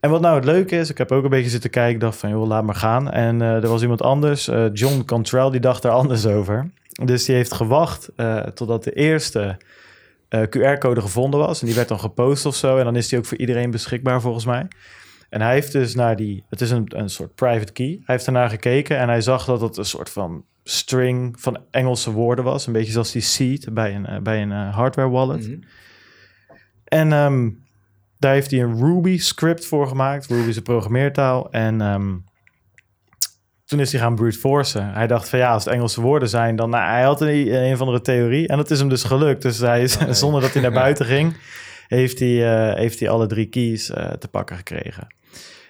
en wat nou het leuke is, ik heb ook een beetje zitten kijken. Ik dacht van, joh, laat maar gaan. En eh, er was iemand anders, eh, John Cantrell, die dacht er anders over. Dus die heeft gewacht eh, totdat de eerste QR-code gevonden was. En die werd dan gepost of zo. En dan is die ook voor iedereen beschikbaar volgens mij. En hij heeft dus naar die, het is een, een soort private key. Hij heeft ernaar gekeken en hij zag dat het een soort van string van Engelse woorden was. Een beetje zoals die seed bij een, eh, bij een eh, hardware wallet. Mhm. En ehm, daar heeft hij een Ruby script voor gemaakt. Ruby is een programmeertaal. En ehm, toen is hij gaan brute forcen. Hij dacht van ja, als het Engelse woorden zijn, dan... Nou, hij had een, een of andere theorie en dat is hem dus gelukt. Dus hij is, Oh, nee. zonder dat hij naar buiten ging, heeft hij, eh, heeft hij alle drie keys te pakken gekregen.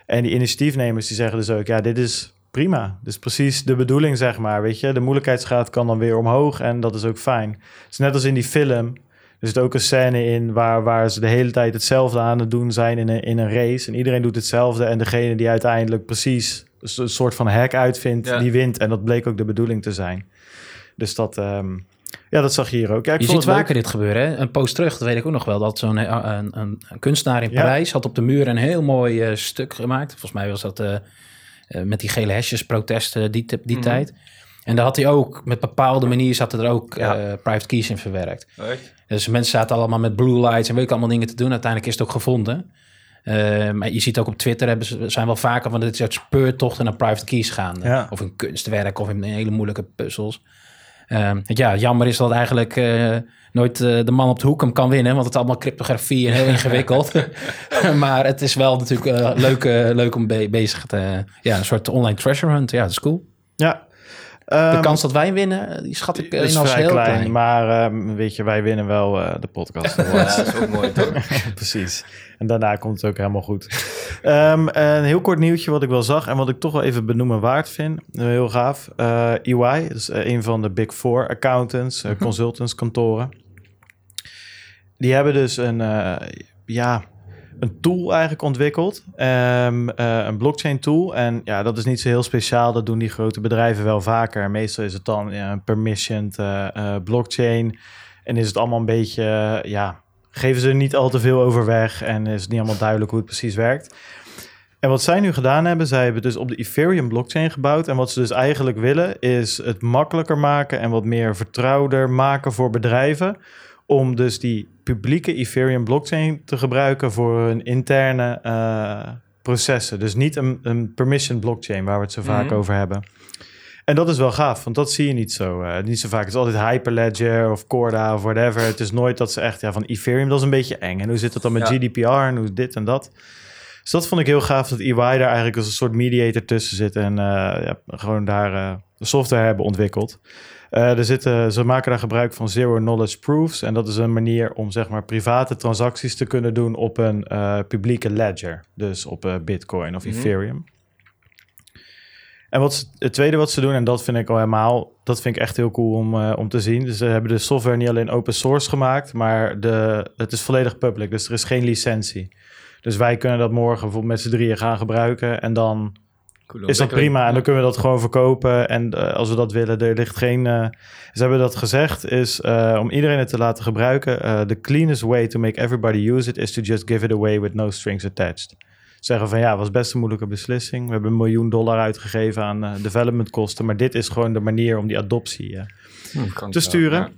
En die initiatiefnemers die zeggen dus ook, ja, dit is prima. Dus precies de bedoeling, zeg maar, weet je. De moeilijkheidsgraad kan dan weer omhoog en dat is ook fijn. Dus net als in die film, er zit ook een scène in waar, waar ze de hele tijd hetzelfde aan het doen zijn in een, in een race. En iedereen doet hetzelfde. En degene die uiteindelijk precies een soort van hack uitvindt, Ja. die wint. En dat bleek ook de bedoeling te zijn. Dus dat, ehm, ja, dat zag je hier ook. Ja, je ziet leuk. vaker dit gebeuren. Hè? Een post terug, dat weet ik ook nog wel. Dat zo'n eh, een, een, een kunstenaar in Ja. Parijs had op de muur een heel mooi eh, stuk gemaakt. Volgens mij was dat eh, eh, met die gele hesjes protesten die, die Mhm. tijd. En daar had hij ook, met bepaalde manieren zaten er ook Ja. eh, private keys in verwerkt. Echt? Dus mensen zaten allemaal met blue lights en weet ik allemaal dingen te doen. Uiteindelijk is het ook gevonden. Eh, maar je ziet ook op Twitter hebben ze zijn wel vaker van dit soort speurtochten naar private keys gaande. Ja. Of een kunstwerk of in hele moeilijke puzzels. Ehm, ja, jammer is dat eigenlijk eh, nooit eh, de man op de hoek hem kan winnen, want het is allemaal cryptografie en heel ingewikkeld. maar het is wel natuurlijk eh, leuk, leuk om be- bezig te... ja, een soort online treasure hunt. Ja, dat is cool. Ja. De Ehm, kans dat wij winnen, die schat ik eh, is in als vrij heel klein, klein. maar ehm, weet je, wij winnen wel eh, de podcast. Ja, dat is ook mooi, toch? Precies. En daarna komt het ook helemaal goed. Ehm, een heel kort nieuwtje wat ik wel zag en wat ik toch wel even benoemen waard vind. Eh, Heel gaaf. Eh EY, dat is eh, een van de Big Four accountants, eh, consultants, kantoren. Die hebben dus een, eh, ja, een tool eigenlijk ontwikkeld. Ehm, eh, een blockchain tool. En ja, dat is niet zo heel speciaal. Dat doen die grote bedrijven wel vaker. Meestal is het dan een permissioned eh, eh, blockchain. En is het allemaal een beetje, ja, geven ze er niet al te veel over weg. En is het niet allemaal duidelijk hoe het precies werkt. En wat zij nu gedaan hebben, zij hebben dus op de Ethereum blockchain gebouwd. En wat ze dus eigenlijk willen, is het makkelijker maken en wat meer vertrouwder maken voor bedrijven. Om dus die publieke Ethereum blockchain te gebruiken voor hun interne eh, processen. Dus niet een, een permission blockchain waar we het zo vaak Mhm. over hebben. En dat is wel gaaf, want dat zie je niet zo, eh, niet zo vaak. Het is altijd Hyperledger of Corda of whatever. Het is nooit dat ze echt, ja, van Ethereum, dat is een beetje eng. En hoe zit het dan met Ja. GDPR en hoe dit en dat? Dus dat vond ik heel gaaf, dat EY daar eigenlijk als een soort mediator tussen zit. En eh, ja, gewoon daar de software hebben ontwikkeld. Eh, er zitten, ze maken daar gebruik van Zero Knowledge Proofs. En dat is een manier om zeg maar private transacties te kunnen doen op een eh, publieke ledger. Dus op eh, Bitcoin of Mhm. Ethereum. En wat ze- het tweede wat ze doen, en dat vind ik al helemaal, dat vind ik echt heel cool om, om te zien. Dus ze hebben de software niet alleen open source gemaakt, maar de, het is volledig public. Dus er is geen licentie. Dus wij kunnen dat morgen bijvoorbeeld met z'n drieën gaan gebruiken. En dan Is dat prima. En dan kunnen we dat gewoon verkopen. En eh, als we dat willen, er ligt geen. eh, ze hebben dat gezegd, is eh, om iedereen het te laten gebruiken. the cleanest way to make everybody use it is to just give it away with no strings attached. Zeggen van ja, was best een moeilijke beslissing. We hebben een miljoen dollar uitgegeven aan eh, developmentkosten. Maar dit is gewoon de manier om die adoptie Kan te wel, sturen. ja.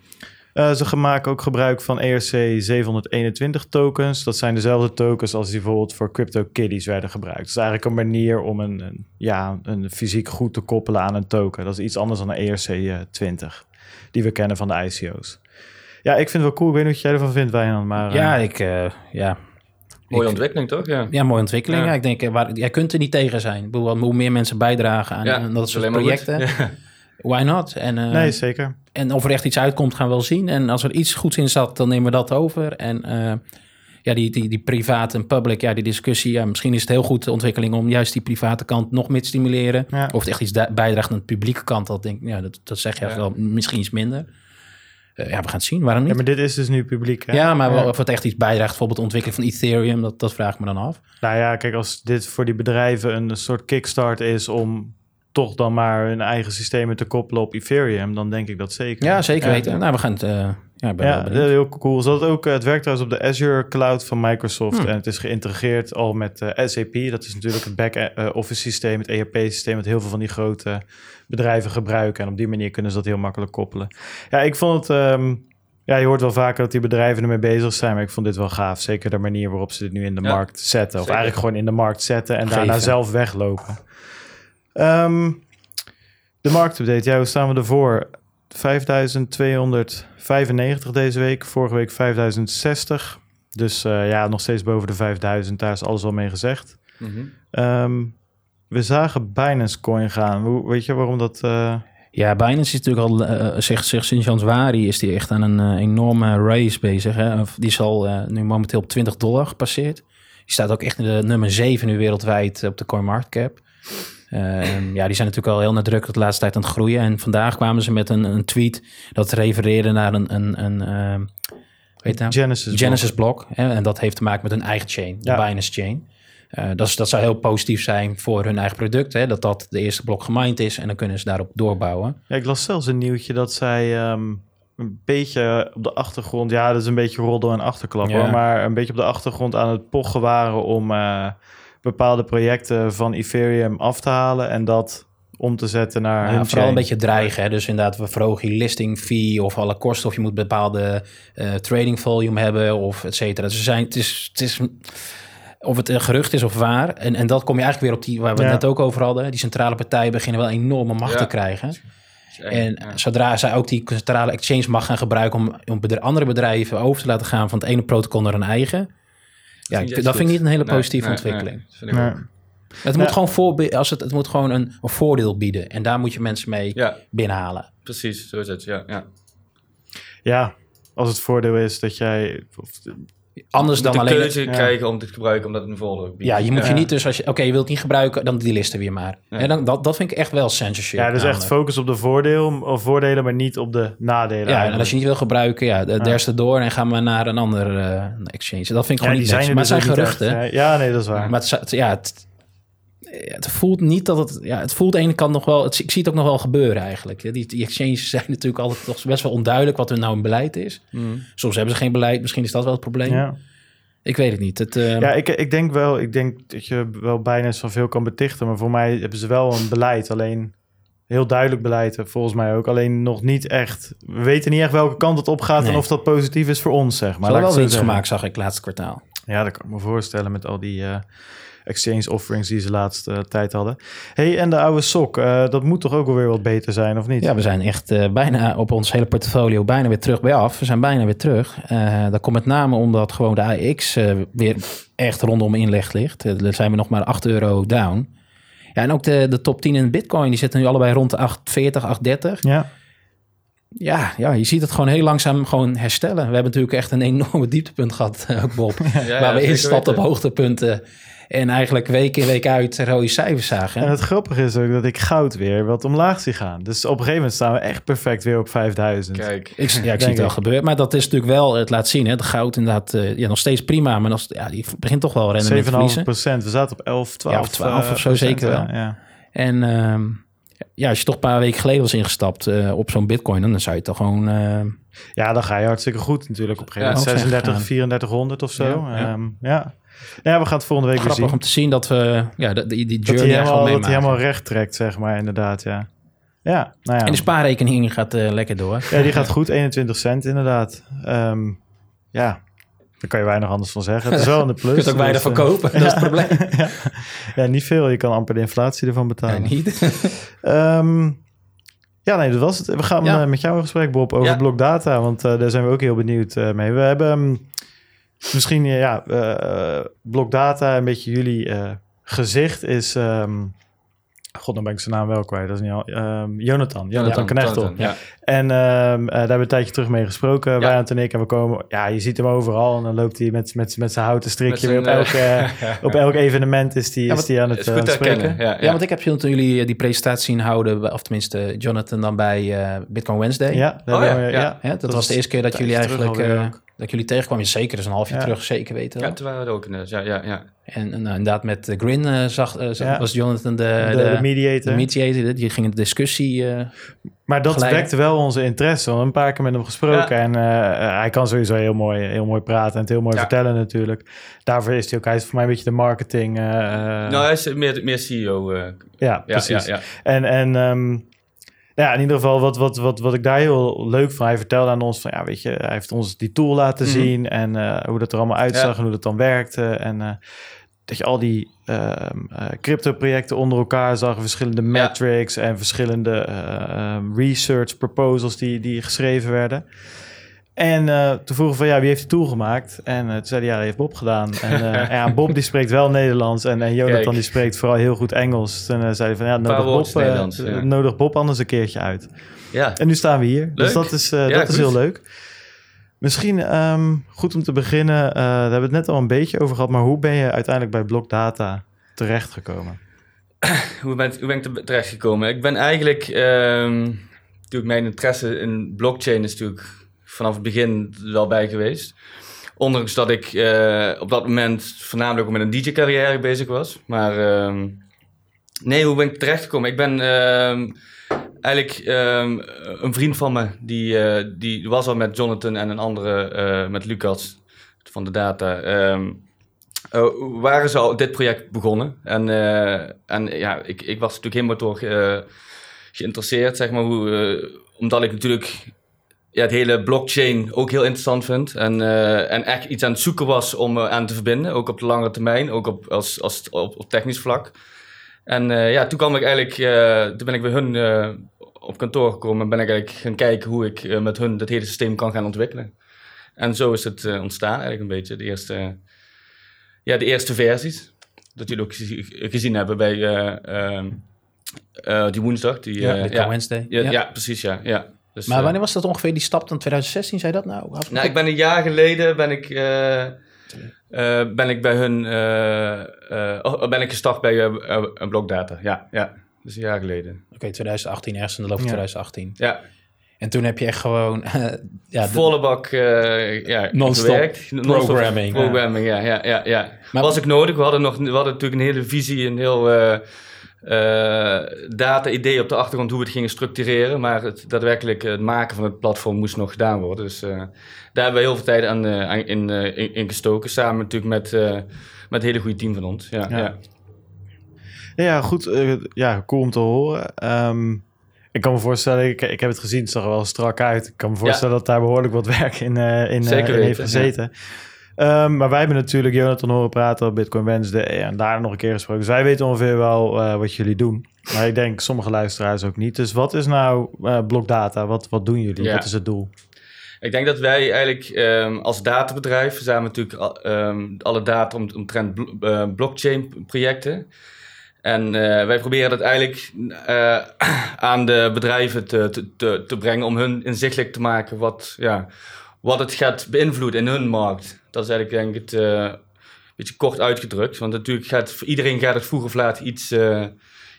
Eh, ze maken ook gebruik van E ERC 721 tokens. Dat zijn dezelfde tokens als die bijvoorbeeld voor CryptoKitties werden gebruikt. Het is eigenlijk een manier om een, een, ja, een fysiek goed te koppelen aan een token. Dat is iets anders dan een ERC eh, 20, die we kennen van de ICO's. Ja, ik vind het wel cool. Ik weet niet wat jij ervan vindt, Wijnand. Maar, Ja, ik, eh, ja. Mooie Ik- ontwikkeling, toch? Ja. Ja, mooie ontwikkeling. Ja. Ja. ik denk, waar, jij kunt er niet tegen zijn. Ik bedoel, hoe meer mensen bijdragen aan, Ja, aan dat soort projecten, Ja. Why not? En, eh, nee, zeker. en of er echt iets uitkomt, gaan we wel zien. En als er iets goeds in zat, dan nemen we dat over. En eh, ja, die, die, die private en public, ja, die discussie. Ja, misschien is het heel goed de ontwikkeling om juist die private kant nog meer te stimuleren. Ja. Of het echt iets bijdraagt aan de publieke kant, dat denk ik, ja, dat, dat zeg je Ja. wel, misschien iets minder. Eh, ja, we gaan het zien, waarom Ja, niet? maar dit is dus nu publiek. Hè? Ja, maar wel Ja. of het echt iets bijdraagt, bijvoorbeeld de ontwikkeling van Ethereum, dat, dat vraag ik me dan af. Nou ja, kijk, als dit voor die bedrijven een soort kickstart is om toch dan maar hun eigen systemen te koppelen op Ethereum, dan denk ik dat zeker. Ja, zeker Ja. weten. Nou, we gaan het. eh, ja, ben Ja, heel cool. Hadden ook, eh, het werkt trouwens op de Azure Cloud van Microsoft. Hmm. En het is geïntegreerd al met eh, SAP. Dat is natuurlijk het back-office systeem, het ERP-systeem... dat heel veel van die grote bedrijven gebruiken. En op die manier kunnen ze dat heel makkelijk koppelen. Ja, ik vond het... ehm, ja, je hoort wel vaker dat die bedrijven ermee bezig zijn... maar ik vond dit wel gaaf. Zeker de manier waarop ze dit nu in de Ja, markt zetten. Of zeker. eigenlijk gewoon in de markt zetten... en Geven. daarna zelf weglopen. Ehm, de marktupdate, ja, hoe staan we ervoor? 5295 deze week, vorige week 5060. Dus eh, ja, nog steeds boven de 5000, daar is alles al mee gezegd. Mhm. Ehm, we zagen Binance Coin gaan. Hoe, weet je waarom dat... eh, Ja, Binance is natuurlijk al, zegt, zegt sinds januari is die echt aan een enorme race bezig. Hè? Of Die is al nu momenteel op 20 dollar gepasseerd. Die staat ook echt in de nummer 7 nu wereldwijd op de CoinMarketCap. Eh, en ja, die zijn natuurlijk al heel nadrukkelijk de laatste tijd aan het groeien. En vandaag kwamen ze met een, een tweet dat refereerde naar een, een, een weet nou? Genesis. Genesis blok. Hè, en dat heeft te maken met hun eigen chain, de. Binance chain. Eh, dat, is, dat zou heel positief zijn voor hun eigen product. Hè, dat dat de eerste blok gemined is en dan kunnen ze daarop doorbouwen. Ja, ik las zelfs een nieuwtje dat zij ehm, een beetje op de achtergrond... Ja, dat is een beetje roddel en achterklap Ja. hoor. Maar een beetje op de achtergrond aan het pochen waren om... eh, bepaalde projecten van Ethereum af te halen... en dat om te zetten naar Ja, hun vooral chain. een beetje dreigen. Hè? Dus inderdaad, we verhogen je listing fee of alle kosten. Of je moet bepaalde eh, trading volume hebben of et cetera. Dus er zijn, het is, het is of het een gerucht is of waar. En, en dat kom je eigenlijk weer op die waar we Ja. het net ook over hadden. Die centrale partijen beginnen wel enorme macht Ja. te krijgen. En zodra zij ook die centrale exchange mag gaan gebruiken om, om andere bedrijven over te laten gaan van het ene protocol naar een eigen. Ja, dat vind ik niet een hele positieve nee, ontwikkeling. nee. Het moet gewoon, voor, als het, het moet gewoon een, een voordeel bieden. En daar moet je mensen mee Ja, binnenhalen. precies. Zo is het. Ja, ja. Ja, als het voordeel is dat jij... Of, Anders Je dan moet de alleen... keuze ja. krijgen om dit te gebruiken, omdat het een voordeel biedt. Ja, je moet je niet dus als je... Oké, je wilt het niet gebruiken, dan die listen weer maar. Ja. En dan, dat, dat vind ik echt wel censorship. ja, dus echt focus op de voordeel, of voordelen, maar niet op de nadelen. Ja, en als je niet wil gebruiken, ja, de derste door en ga maar naar een ander eh, exchange. Dat vind ik ja, gewoon niet niks. Maar het dus zijn geruchten. echt. Ja, nee, dat is waar. Maar het, ja, het, het voelt niet dat het... Ja, het voelt aan de ene kant nog wel... Het, ik zie het ook nog wel gebeuren eigenlijk. Die, die exchanges zijn natuurlijk altijd toch best wel onduidelijk wat hun nou een beleid is. Mhm. Soms hebben ze geen beleid. Misschien is dat wel het probleem. ja. Ik weet het niet. Het, eh, Ja, ik, ik denk wel, ik denk dat je wel bijna van veel kan betichten, maar voor mij hebben ze wel een beleid, alleen heel duidelijk beleid, volgens mij ook, alleen nog niet echt, we weten niet echt welke kant het op gaat en of dat positief is voor ons, zeg maar. ik wel winst gemaakt, zag ik laatste kwartaal. Ja, dat kan ik me voorstellen met al die... eh, exchange offerings die ze laatste tijd hadden. hey, en de oude sok, eh, dat moet toch ook wel weer wat beter zijn, of niet? Ja, we zijn echt eh, bijna op ons hele portfolio bijna weer terug bij af. We zijn bijna weer terug. Eh dat komt met name omdat gewoon de AX eh, weer echt rondom inleg ligt. Eh, daar zijn we nog maar 8 euro down. Ja, en ook de, de top 10 in Bitcoin, die zitten nu allebei rond de 840, 830. Ja, Ja, ja, je ziet het gewoon heel langzaam gewoon herstellen. We hebben natuurlijk echt een enorme dieptepunt gehad, eh, ook Bob. Ja, ja, waar we instapten op hoogtepunten. En eigenlijk week in week uit rode cijfers zagen. en het grappige is ook dat ik goud weer wat omlaag zie gaan. Dus op een gegeven moment staan we echt perfect weer op 5000. Kijk, Ik, ja, ik zie het wel gebeuren. Maar dat is natuurlijk wel, het laat zien, hè, het goud inderdaad, eh, ja, nog steeds prima. Maar nog, ja, die begint toch wel rendement te 7,5 verliezen. procent. We zaten op 11, 12. Ja, of 12 eh, of zo procent, zeker wel. Ja, ja. En ehm, ja, als je toch een paar weken geleden was ingestapt eh, op zo'n bitcoin, dan zou je toch gewoon... eh, Ja, dan ga je hartstikke goed natuurlijk. Op een gegeven moment ook 36, gaan. 3400 of zo. Ja, Ja, ja. we gaan het volgende week weer grappig zien. om te zien dat we ja, dat- die, die journey helemaal, dat hij meemaken. helemaal recht trekt, zeg maar, inderdaad, ja. Ja, nou ja. En de spaarrekening gaat eh, lekker door. Ja, die gaat goed, 21 cent inderdaad. Ehm, ja, daar kan je weinig anders van zeggen. Het is wel in de plus. Je kunt ook weinig dus, verkopen, dat is het probleem. ja. niet veel. Je kan amper de inflatie ervan betalen. niet. Ehm, ja, nee, dat was het. We gaan Ja. eh, met jou in gesprek, Bob, over Ja. blokdata. Want eh, daar zijn we ook heel benieuwd eh, mee. We hebben ehm, misschien, ja, eh blokdata, een beetje jullie gezicht is... ehm, God, dan ben ik zijn naam wel kwijt. Dat is niet al. ehm, Jonathan. Jonathan Knechtel. Jonathan, Ja. En ehm, eh, daar hebben we een tijdje terug mee gesproken, Ja. Wijnand en ik. En we komen, ja, je ziet hem overal. En dan loopt hij met, met, met zijn houten strikje weer op Met elk, zijn, eh, eh, op elk evenement is die, Ja, is die aan het, is eh, goed aan te het spreken. Ja, Ja, want ik heb jullie toen jullie die presentatie zien houden, of tenminste Jonathan dan bij eh, Bitcoin Wednesday. Ja, Oh, ja, we- ja. ja. Hè, dat, Dat was is de eerste keer dat jullie eigenlijk eh, dat jullie tegenkwamen. Zeker, dat is een half jaar Ja. terug, zeker weten. Ja, toen waren we ook. Ja, ja, ja. En, en, nou, inderdaad met eh, Grin eh, zag, eh, was Jonathan de, de, de, de mediator. de mediator. Die ging in de discussie. eh, maar dat geleiden. wekte wel onze interesse. We hebben een paar keer met hem gesproken. Ja. En eh, hij kan sowieso heel mooi, heel mooi praten en het heel mooi Ja. vertellen natuurlijk. Daarvoor is hij ook, hij is voor mij een beetje de marketing. eh, eh, nou, hij is meer, meer CEO. eh, ja, precies. Ja, ja. En, en ehm, ja, in ieder geval, wat, wat, wat, wat ik daar heel leuk van, hij vertelde aan ons van, ja, weet je, hij heeft ons die tool laten Mhm. zien en eh, hoe dat er allemaal uitzag Ja. en hoe dat dan werkte. En eh, dat je al die eh, crypto-projecten onder elkaar zag, verschillende metrics en verschillende research proposals die, die geschreven werden. En eh, toen vroegen van, ja, wie heeft die tool gemaakt? En eh, toen zei hij, ja, dat heeft Bob gedaan. En eh, ja, Bob die spreekt wel Nederlands en, en Jonathan Kijk. die spreekt vooral heel goed Engels. Toen eh, zei hij van, ja, nodig Bob, ja. nodig Bob anders een keertje uit. ja. En nu staan we hier. Dus Leuk. dat is, Ja, dat is heel leuk. Misschien ehm, goed om te beginnen, daar hebben we het net al een beetje over gehad, maar hoe ben je uiteindelijk bij Blockdata terechtgekomen? Hoe, ben, hoe ben ik er terecht gekomen? Ik ben eigenlijk... ehm natuurlijk mijn interesse in blockchain is natuurlijk vanaf het begin wel bij geweest. Ondanks dat ik eh, op dat moment voornamelijk ook met een DJ-carrière bezig was. Maar ehm, nee, hoe ben ik terechtgekomen? Ik ben ehm, eigenlijk ehm, een vriend van me, die, eh, die was al met Jonathan en een andere, eh, met Lucas van de data. waren ze al dit project begonnen. En, en ja, ik, ik was natuurlijk helemaal door geïnteresseerd, zeg maar, omdat ik natuurlijk ja, het hele blockchain ook heel interessant vind. En, eh, en echt iets aan het zoeken was om eh, aan te verbinden, ook op de lange termijn, ook op, als, als, op, op technisch vlak. En eh, ja, toen kwam ik eigenlijk, toen ben ik bij hun op kantoor gekomen en ben ik eigenlijk gaan kijken hoe ik met hun dat hele systeem kan gaan ontwikkelen. En zo is het ontstaan eigenlijk een beetje, de eerste, ja, de eerste versies. Dat jullie ook gezi- gezien hebben bij eh, ehm, eh, die woensdag. Die, ja, Bitcoin ja, Wednesday. ja, Ja. ja, precies, ja. ja. Dus, Maar eh, wanneer was dat ongeveer die stap dan 2016, zei dat nou? Nou, ik ben een jaar geleden ben ik, eh, eh, ben ik bij hun oh, ben ik gestart bij eh, Blockdata. Ja, ja. Dus een jaar geleden. Oké, 2018, ergens in de loop van Ja. 2018. Ja, En toen heb je echt gewoon... ja, volle bak ja. Non-stop programming. Programming, ja, ja, ja. ja. Maar- was ik nodig. We hadden, nog, we hadden natuurlijk een hele visie, een heel eh eh, data-idee op de achtergrond hoe we het gingen structureren. Maar het, daadwerkelijk het maken van het platform moest nog gedaan worden. Dus eh, daar hebben we heel veel tijd aan, eh, in, eh, in, in gestoken. Samen natuurlijk met, eh, met het hele goede team van ons. Ja, Ja. ja. Ja, goed. eh, ja, cool om te horen. Ehm, ik kan me voorstellen, ik, ik heb het gezien, het zag er wel strak uit. Ik kan me voorstellen dat daar behoorlijk wat werk in, eh, in, eh, heeft gezeten. Ehm, maar wij hebben natuurlijk Jonathan horen praten op Bitcoin Wednesday en daar nog een keer gesproken. Dus wij weten ongeveer wel eh, wat jullie doen. Maar ik denk sommige luisteraars ook niet. Dus wat is nou uh, Blockdata? Wat, wat doen jullie? Ja. Wat is het doel? Ik denk dat wij eigenlijk ehm, als databedrijf verzamelen natuurlijk ehm, alle data om, omtrent blo- eh, blockchain projecten. En eh, wij proberen dat eigenlijk eh, aan de bedrijven te, te, te, te brengen om hun inzichtelijk te maken wat, ja, wat het gaat beïnvloeden in hun markt. Dat is eigenlijk denk ik het eh, een beetje kort uitgedrukt. Want natuurlijk gaat voor iedereen gaat het vroeg of laat iets, eh,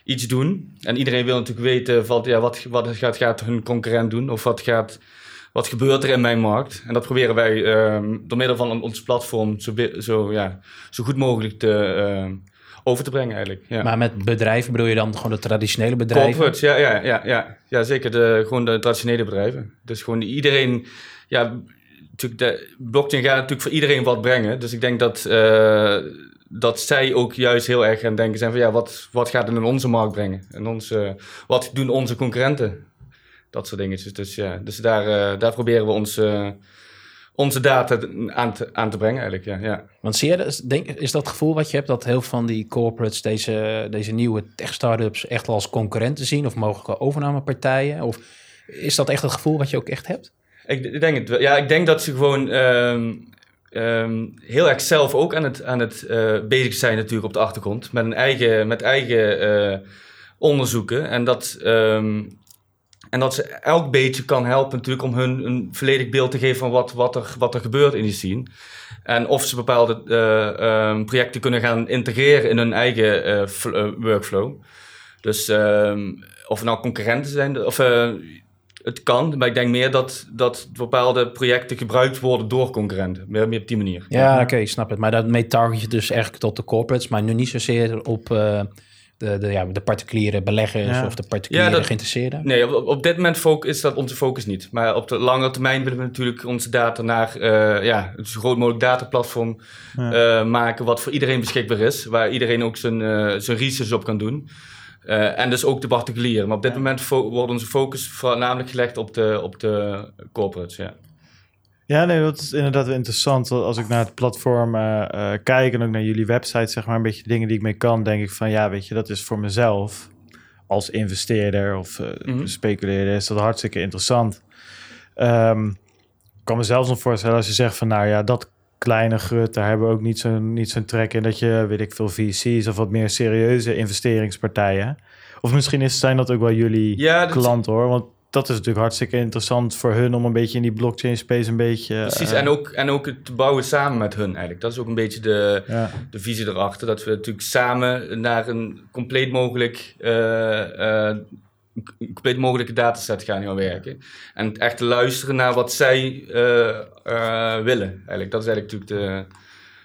iets doen. En iedereen wil natuurlijk weten van, ja, wat, wat gaat, gaat hun concurrent doen of wat gaat wat gebeurt er in mijn markt? En dat proberen wij ehm, door middel van ons platform zo, zo, ja, zo goed mogelijk te, ehm, over te brengen eigenlijk. Ja. Maar met bedrijven bedoel je dan gewoon de traditionele bedrijven? Corporates, ja, ja, ja, ja, ja zeker. De, gewoon de traditionele bedrijven. Dus gewoon iedereen, ja, natuurlijk blockchain gaat natuurlijk voor iedereen wat brengen. Dus ik denk dat, eh, dat zij ook juist heel erg gaan denken zijn van ja, wat, wat gaat het in onze markt brengen? En onze, wat doen onze concurrenten? Dat soort dingetjes. Dus ja, dus daar, eh, daar proberen we ons, onze data aan te, aan te brengen eigenlijk, ja. ja. Want zie je, denk, is dat gevoel wat je hebt dat heel veel van die corporates deze, deze nieuwe tech-startups echt als concurrenten zien of mogelijke overnamepartijen? Of is dat echt het gevoel wat je ook echt hebt? Ik, denk het. Ja, ik denk dat ze gewoon ehm, ehm, heel erg zelf ook aan het, aan het eh, bezig zijn natuurlijk op de achtergrond. Met, een eigen, met eigen eh, onderzoeken. En dat, ehm, en dat ze elk beetje kan helpen natuurlijk om hun een volledig beeld te geven van wat, wat, er, wat er gebeurt in die scene. En of ze bepaalde eh, projecten kunnen gaan integreren in hun eigen fl- workflow. Dus of het nou concurrenten zijn, of het kan, maar ik denk meer dat, dat bepaalde projecten gebruikt worden door concurrenten. Meer, meer op die manier. Ja, oké, ik snap het. Maar daarmee target je dus eigenlijk tot de corporates, maar nu niet zozeer op eh, de, de, ja, de particuliere beleggers Ja. of de particuliere Ja, dat- geïnteresseerden. Nee, op, op dit moment is dat onze focus niet. Maar op de lange termijn willen we natuurlijk onze data naar eh, ja, een zo groot mogelijk dataplatform Ja. eh, maken, wat voor iedereen beschikbaar is, waar iedereen ook zijn, eh, zijn research op kan doen. Eh, en dus ook de particulieren. Maar op dit moment wordt onze focus voornamelijk gelegd op de, op de corporates. Ja. Ja, nee, dat is inderdaad wel interessant. Als ik naar het platform eh, eh, kijk en ook naar jullie website, zeg maar, een beetje de dingen die ik mee kan, denk ik van ja, weet je, dat is voor mezelf als investeerder of eh, Mhm. speculeerder is dat hartstikke interessant. Ehm, ik kan me zelfs nog voorstellen als je zegt van nou ja, dat kleine grut, daar hebben we ook niet zo'n niet zo'n trek in dat je, weet ik veel, VC's of wat meer serieuze investeringspartijen. Of misschien is, zijn dat ook wel jullie Ja, klanten hoor, want dat is natuurlijk hartstikke interessant voor hun om een beetje in die blockchain space een beetje... Precies, eh, en, ook, en ook het te bouwen samen met hun eigenlijk. Dat is ook een beetje de, Ja, de visie erachter. Dat we natuurlijk samen naar een compleet mogelijk, eh, eh, een compleet mogelijke dataset gaan gaan werken. En echt te luisteren naar wat zij eh, eh, willen. Eigenlijk. Dat is eigenlijk natuurlijk de,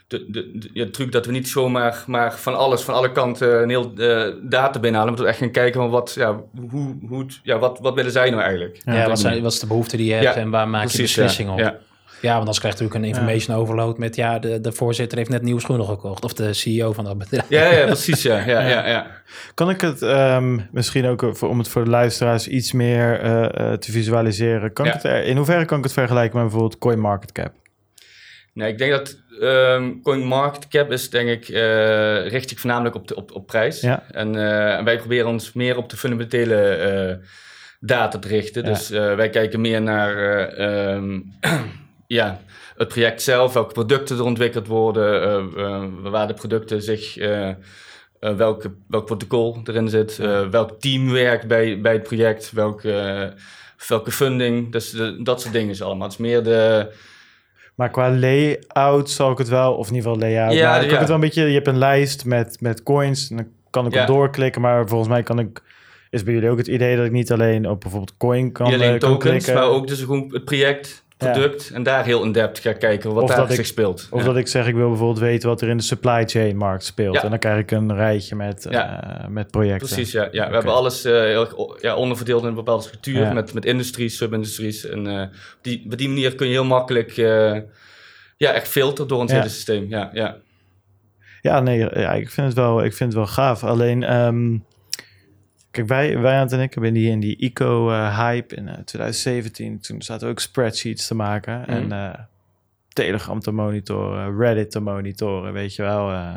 de, de, de, ja, truc dat we niet zomaar maar van alles, van alle kanten een heel eh, data binnenhalen. Maar dat we echt gaan kijken van wat, ja, hoe, hoe, ja, wat, wat willen zij nou eigenlijk. Ja, Ja, wat, zijn, wat is de behoefte die je hebt Ja, en waar maak je Precies, beslissingen ja. op? Ja. Want anders krijg je natuurlijk een information overload met... ja, de, de voorzitter heeft net nieuwe schoenen gekocht. Of de CEO van dat bedrijf. Ja, ja, precies. Ja, ja, ja, ja. Kan ik het ehm, misschien ook voor, om het voor de luisteraars iets meer eh, eh, te visualiseren? Kan Ja. ik het er, in hoeverre kan ik het vergelijken met bijvoorbeeld CoinMarketCap? Nee, ik denk dat ehm CoinMarketCap is denk ik eh richt zich voornamelijk op, de, op, op prijs. Ja. En eh, wij proberen ons meer op de fundamentele eh, data te richten. Ja. Dus eh, wij kijken meer naar eh, ehm, ja, het project zelf, welke producten er ontwikkeld worden, eh, eh, waar de producten zich, eh, welke, welk protocol erin zit, welk team werkt bij, bij het project, welke, welke funding, dus de- dat soort dingen is allemaal. Het is meer de... Maar qua layout zal ik het wel, of in ieder geval layout, Ja, maar kan ik ja. het wel een beetje, je hebt een lijst met, met coins en dan kan ik Ja. op doorklikken, maar volgens mij kan ik, is bij jullie ook het idee dat ik niet alleen op bijvoorbeeld coin kan, Niet alleen kan tokens, klikken, maar ook dus gewoon het project, Ja. product en daar heel in-depth ga kijken wat Of daar ik- zich speelt. Of Ja. dat ik zeg, ik wil bijvoorbeeld weten wat er in de supply chain markt speelt. Ja. En dan krijg ik een rijtje met, eh, met projecten. Precies, ja. ja. We hebben alles eh, heel ja, onderverdeeld in een bepaalde structuur met, met industries, sub-industries. En eh, op die, op die manier kun je heel makkelijk ja, echt filteren door ons hele systeem. Ja, ja. Ja, nee, ja, ik vind het wel, ik vind het wel gaaf. Alleen, ehm, kijk, wij, wij en ik hebben in die, in die eco-hype in eh, 2017, toen zaten we ook spreadsheets te maken. En Mhm. eh, Telegram te monitoren, Reddit te monitoren, weet je wel. eh,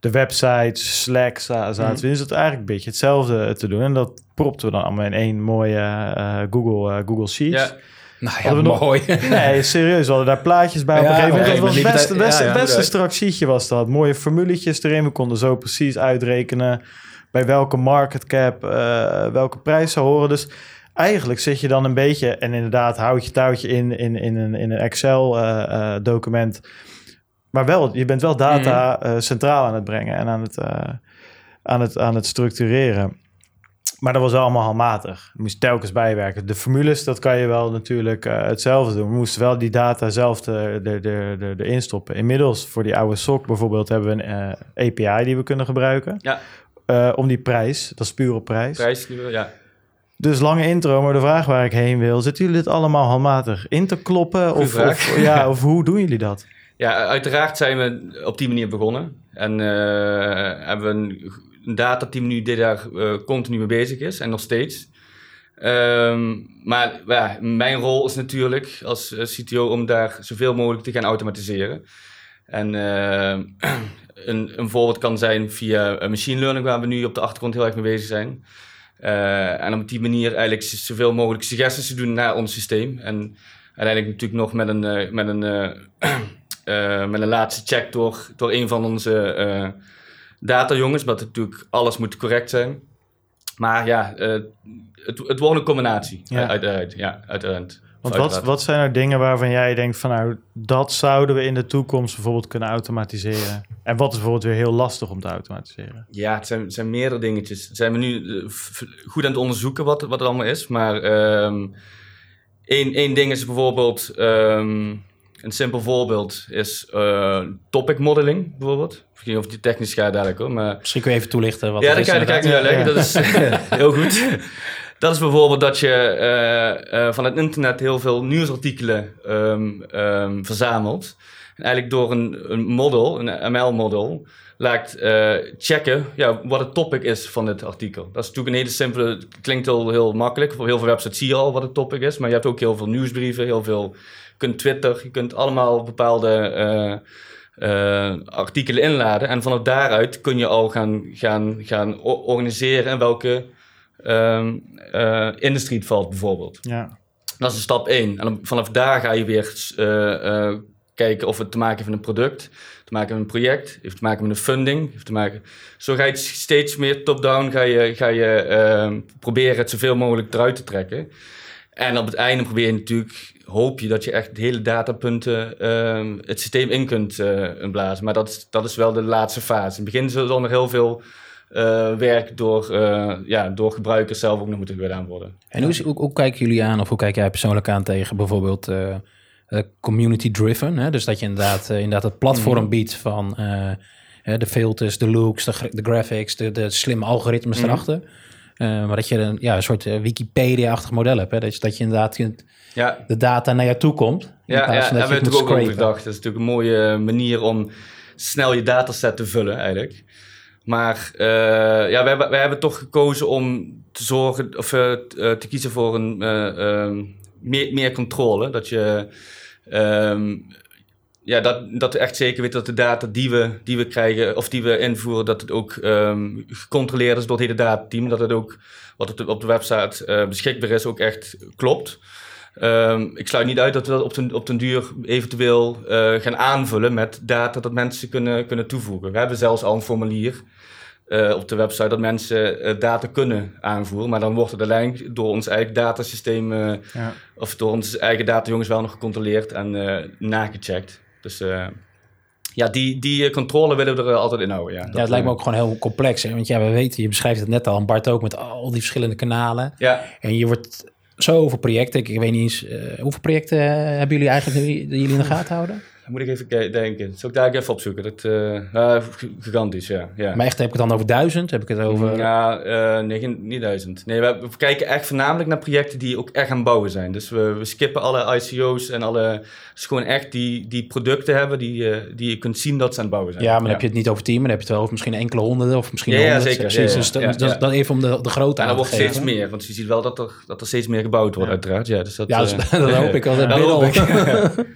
de websites, Slack za- zaten Mhm. we. Dus het eigenlijk een beetje hetzelfde te doen. En dat propten we dan allemaal in één mooie eh, Google, eh, Google Sheets. Ja. Nou ja, we nog- mooi. Nee, serieus. We hadden daar plaatjes bij op Ja, een gegeven op moment. een Dat was gegeven best, moment best, liep het- best, ja, ja. een strak sheetje was dat. Mooie formuletjes erin. We konden zo precies uitrekenen bij welke market cap eh, welke prijs zou horen. Dus eigenlijk zit je dan een beetje... En inderdaad, houd je touwtje in, in, in een, in een Excel-document. maar wel, je bent wel data Mhm. eh, centraal aan het brengen en aan het, eh, aan het, aan het structureren. Maar dat was wel allemaal handmatig. Je moest telkens bijwerken. De formules, dat kan je wel natuurlijk eh, hetzelfde doen. We moesten wel die data zelf de, de, de, de, erin stoppen. Inmiddels, voor die oude SOC bijvoorbeeld, hebben we een eh, API die we kunnen gebruiken. Ja. Eh, om die prijs, dat is puur op prijs. Prijs, ja. Dus lange intro, maar de vraag waar ik heen wil... zitten jullie dit allemaal handmatig in te kloppen? Of, of, ja, of hoe doen jullie dat? Ja, uiteraard zijn we op die manier begonnen. En eh, hebben we een, datateam nu die daar eh, continu mee bezig is en nog steeds. Ehm, maar ja, mijn rol is natuurlijk als CTO om daar zoveel mogelijk te gaan automatiseren. En een, een voorbeeld kan zijn via eh, machine learning, waar we nu op de achtergrond heel erg mee bezig zijn. Eh, en op die manier eigenlijk zoveel mogelijk suggesties te doen naar ons systeem. En uiteindelijk natuurlijk nog met een, eh, met een, met een laatste check door, door een van onze datajongens. Want natuurlijk alles moet correct zijn. Maar ja, het, het wordt een combinatie. Ja. Ja. Uiteraard. Ja, uiteraard. Want wat, wat zijn er dingen waarvan jij denkt van... nou, dat zouden we in de toekomst bijvoorbeeld kunnen automatiseren? En wat is bijvoorbeeld weer heel lastig om te automatiseren? Ja, het zijn, het zijn meerdere dingetjes. Zijn we nu eh, goed aan het onderzoeken wat, wat er allemaal is. Maar ehm één, één ding is bijvoorbeeld... ehm, een simpel voorbeeld is eh, topic modeling bijvoorbeeld. Ik weet niet of die technisch gaat dadelijk hoor, maar... Misschien kun je even toelichten. Wat ja, het dat is kan, dat kan ik nu uitleggen. Dat is heel goed. Dat is bijvoorbeeld dat je eh, eh, van het internet heel veel nieuwsartikelen ehm, ehm, verzamelt. En eigenlijk door een, een model, een ML-model, laat eh, checken ja, wat het topic is van dit artikel. Dat is natuurlijk een hele simpele, klinkt al heel makkelijk. Voor heel veel websites zie je al wat het topic is, maar je hebt ook heel veel nieuwsbrieven, heel veel, je kunt Twitter, je kunt allemaal bepaalde artikelen inladen. En vanaf daaruit kun je al gaan, gaan, gaan organiseren en welke ehm, eh, industrie het valt bijvoorbeeld. Ja, Dat is stap 1. En dan vanaf daar ga je weer eh, eh, kijken of het te maken heeft met een product, te maken met een project, heeft te maken met een funding, heeft te maken... Zo ga je steeds meer top-down, ga je, ga je ehm, proberen het zoveel mogelijk eruit te trekken. En op het einde probeer je natuurlijk, hoop je dat je echt de hele datapunten ehm, het systeem in kunt blazen. Maar dat is, dat is wel de laatste fase. In het begin zal er nog heel veel eh, werk door, eh, ja, door gebruikers zelf ook nog moeten gedaan worden. En hoe, is- hoe, hoe kijken jullie aan, of hoe kijk jij persoonlijk aan tegen bijvoorbeeld eh, community-driven? Hè? Dus dat je inderdaad, inderdaad het platform biedt van de filters, de looks, de, de graphics, de, de slimme algoritmes Mhm. erachter. Maar dat je een, ja, een soort Wikipedia-achtig model hebt. Hè? Dat, je, dat je inderdaad kunt, Ja, de data naar jou toe komt. Ja, ja daar hebben we moet ook over gedacht. Dat is natuurlijk een mooie manier om snel je dataset te vullen eigenlijk. Maar eh, ja, wij, wij hebben toch gekozen om te zorgen of eh, eh, te kiezen voor een eh, ehm, meer, meer controle. Dat je ehm, ja, dat, dat we echt zeker weten dat de data die we, die we krijgen of die we invoeren, dat het ook ehm, gecontroleerd is door het hele datateam. Dat het ook wat op de, op de website beschikbaar is, ook echt klopt. Ehm, ik sluit niet uit dat we dat op den, op den duur eventueel eh, gaan aanvullen met data dat mensen kunnen, kunnen toevoegen. We hebben zelfs al een formulier eh, op de website dat mensen eh, data kunnen aanvoeren, maar dan wordt het alleen door ons eigen datasysteem ja. of door onze eigen datajongens wel nog gecontroleerd en nagecheckt. Dus ja, die, die controle willen we er altijd in houden. Ja, Ja, het lijkt me ook gewoon heel complex. Hè? Want ja, we weten, je beschrijft het net al, en Bart ook, met al die verschillende kanalen. Ja, En je wordt zoveel projecten. Ik, ik weet niet eens, eh, hoeveel projecten eh, hebben jullie eigenlijk die jullie in de gaten houden? Dan moet ik even ke- denken. Zal ik daar even opzoeken? Dat, eh, ja, g- gigantisch, ja. ja. Maar echt, heb ik het dan over duizend? Heb ik het over... Ja, eh, nee, geen- niet duizend. Nee, we, we kijken echt voornamelijk naar projecten die ook echt aan het bouwen zijn. Dus we, we skippen alle ICO's en alle... Dus gewoon echt die, die producten hebben die, eh, die je kunt zien dat ze aan het bouwen zijn. Ja, maar dan heb je het niet over tien, maar dan heb je het wel over misschien enkele honderden of misschien Ja, ja, zeker. Precies, Ja, ja. dus dat, Ja, dat, ja. dat even om de, de grootte aan dat te wordt steeds geven. meer, want je ziet wel dat er, dat er steeds meer gebouwd wordt, Ja. uiteraard. Ja, dus dat, Ja, eh, dat, dat hoop ik altijd dat hoop ik.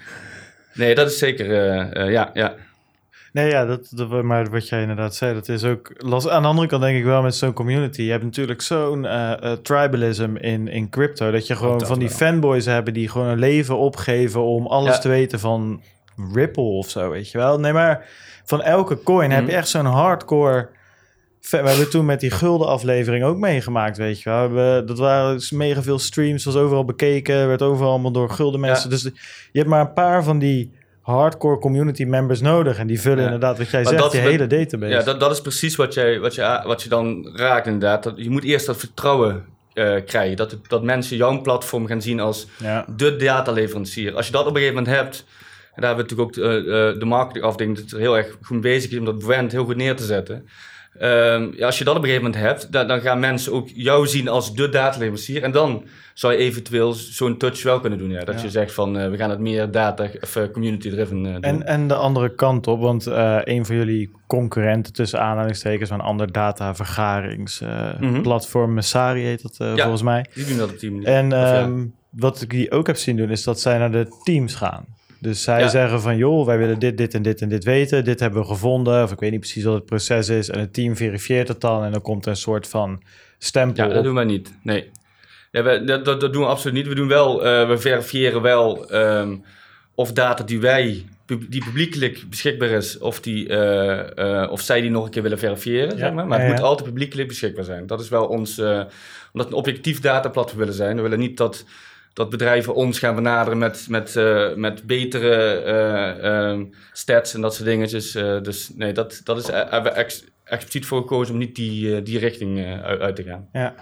Nee, dat is zeker, eh, eh, ja, ja. Nee, ja, dat, dat, maar wat jij inderdaad zei, dat is ook. Aan de andere kant denk ik wel met zo'n community. Je hebt natuurlijk zo'n eh, tribalism in, in crypto. Dat je gewoon dat van die wel. fanboys hebben die gewoon een leven opgeven om alles Ja. te weten van Ripple of zo, weet je wel. Nee, maar van elke coin heb je Mhm. echt zo'n hardcore... We hebben toen met die gulden aflevering ook meegemaakt, weet je wel. We dat waren mega veel streams, was overal bekeken, werd overal allemaal door gulden mensen. Dus je hebt maar een paar van die hardcore community members nodig. En die vullen Ja. inderdaad, wat jij Maar zegt, dat- die hele database. Ja, dat, dat is precies wat, jij, wat, je, wat je dan raakt inderdaad. Dat, je moet eerst dat vertrouwen eh, krijgen. Dat, dat mensen jouw platform gaan zien als ja. de dataleverancier. Als je dat op een gegeven moment hebt, en daar hebben we natuurlijk ook de, eh, de marketingafdeling dat heel erg goed bezig is om dat brand heel goed neer te zetten. Ehm, ja, als je dat op een gegeven moment hebt, dan, dan gaan mensen ook jou zien als de dataleverancier. En dan zou je eventueel zo'n touch wel kunnen doen. Ja. Dat Ja. je zegt van eh, we gaan het meer data of eh, community driven eh, doen. En, en de andere kant op, want een van jullie concurrenten tussen aanhalingstekens van een ander dataverdagingsplatform, Mhm. Messari heet dat Ja. volgens mij. Die doen dat op die manier. En ehm, wat ik die ook heb zien doen, is dat zij naar de teams gaan. Dus zij Ja. zeggen van, joh, wij willen dit, dit en dit en dit weten. Dit hebben we gevonden. Of ik weet niet precies wat het proces is. En het team verifieert het dan. En dan komt er een soort van stempel Ja, dat op. doen wij niet. Nee. Ja, we, dat, dat, doen we absoluut niet. We doen wel, eh, we verifiëren wel ehm, of data die wij, die publiekelijk beschikbaar is, of, die, eh, eh, of zij die nog een keer willen verifiëren. Ja, Zeg maar maar het ja, moet altijd publiekelijk beschikbaar zijn. Dat is wel ons, omdat we een objectief dataplatform willen zijn. We willen niet dat, dat bedrijven ons gaan benaderen met, met, eh, met betere eh, ehm, stats en dat soort dingetjes. Eh, dus nee, dat, dat is, hebben we ex, expliciet voor gekozen om niet die, die richting uit, uit te gaan. Ja.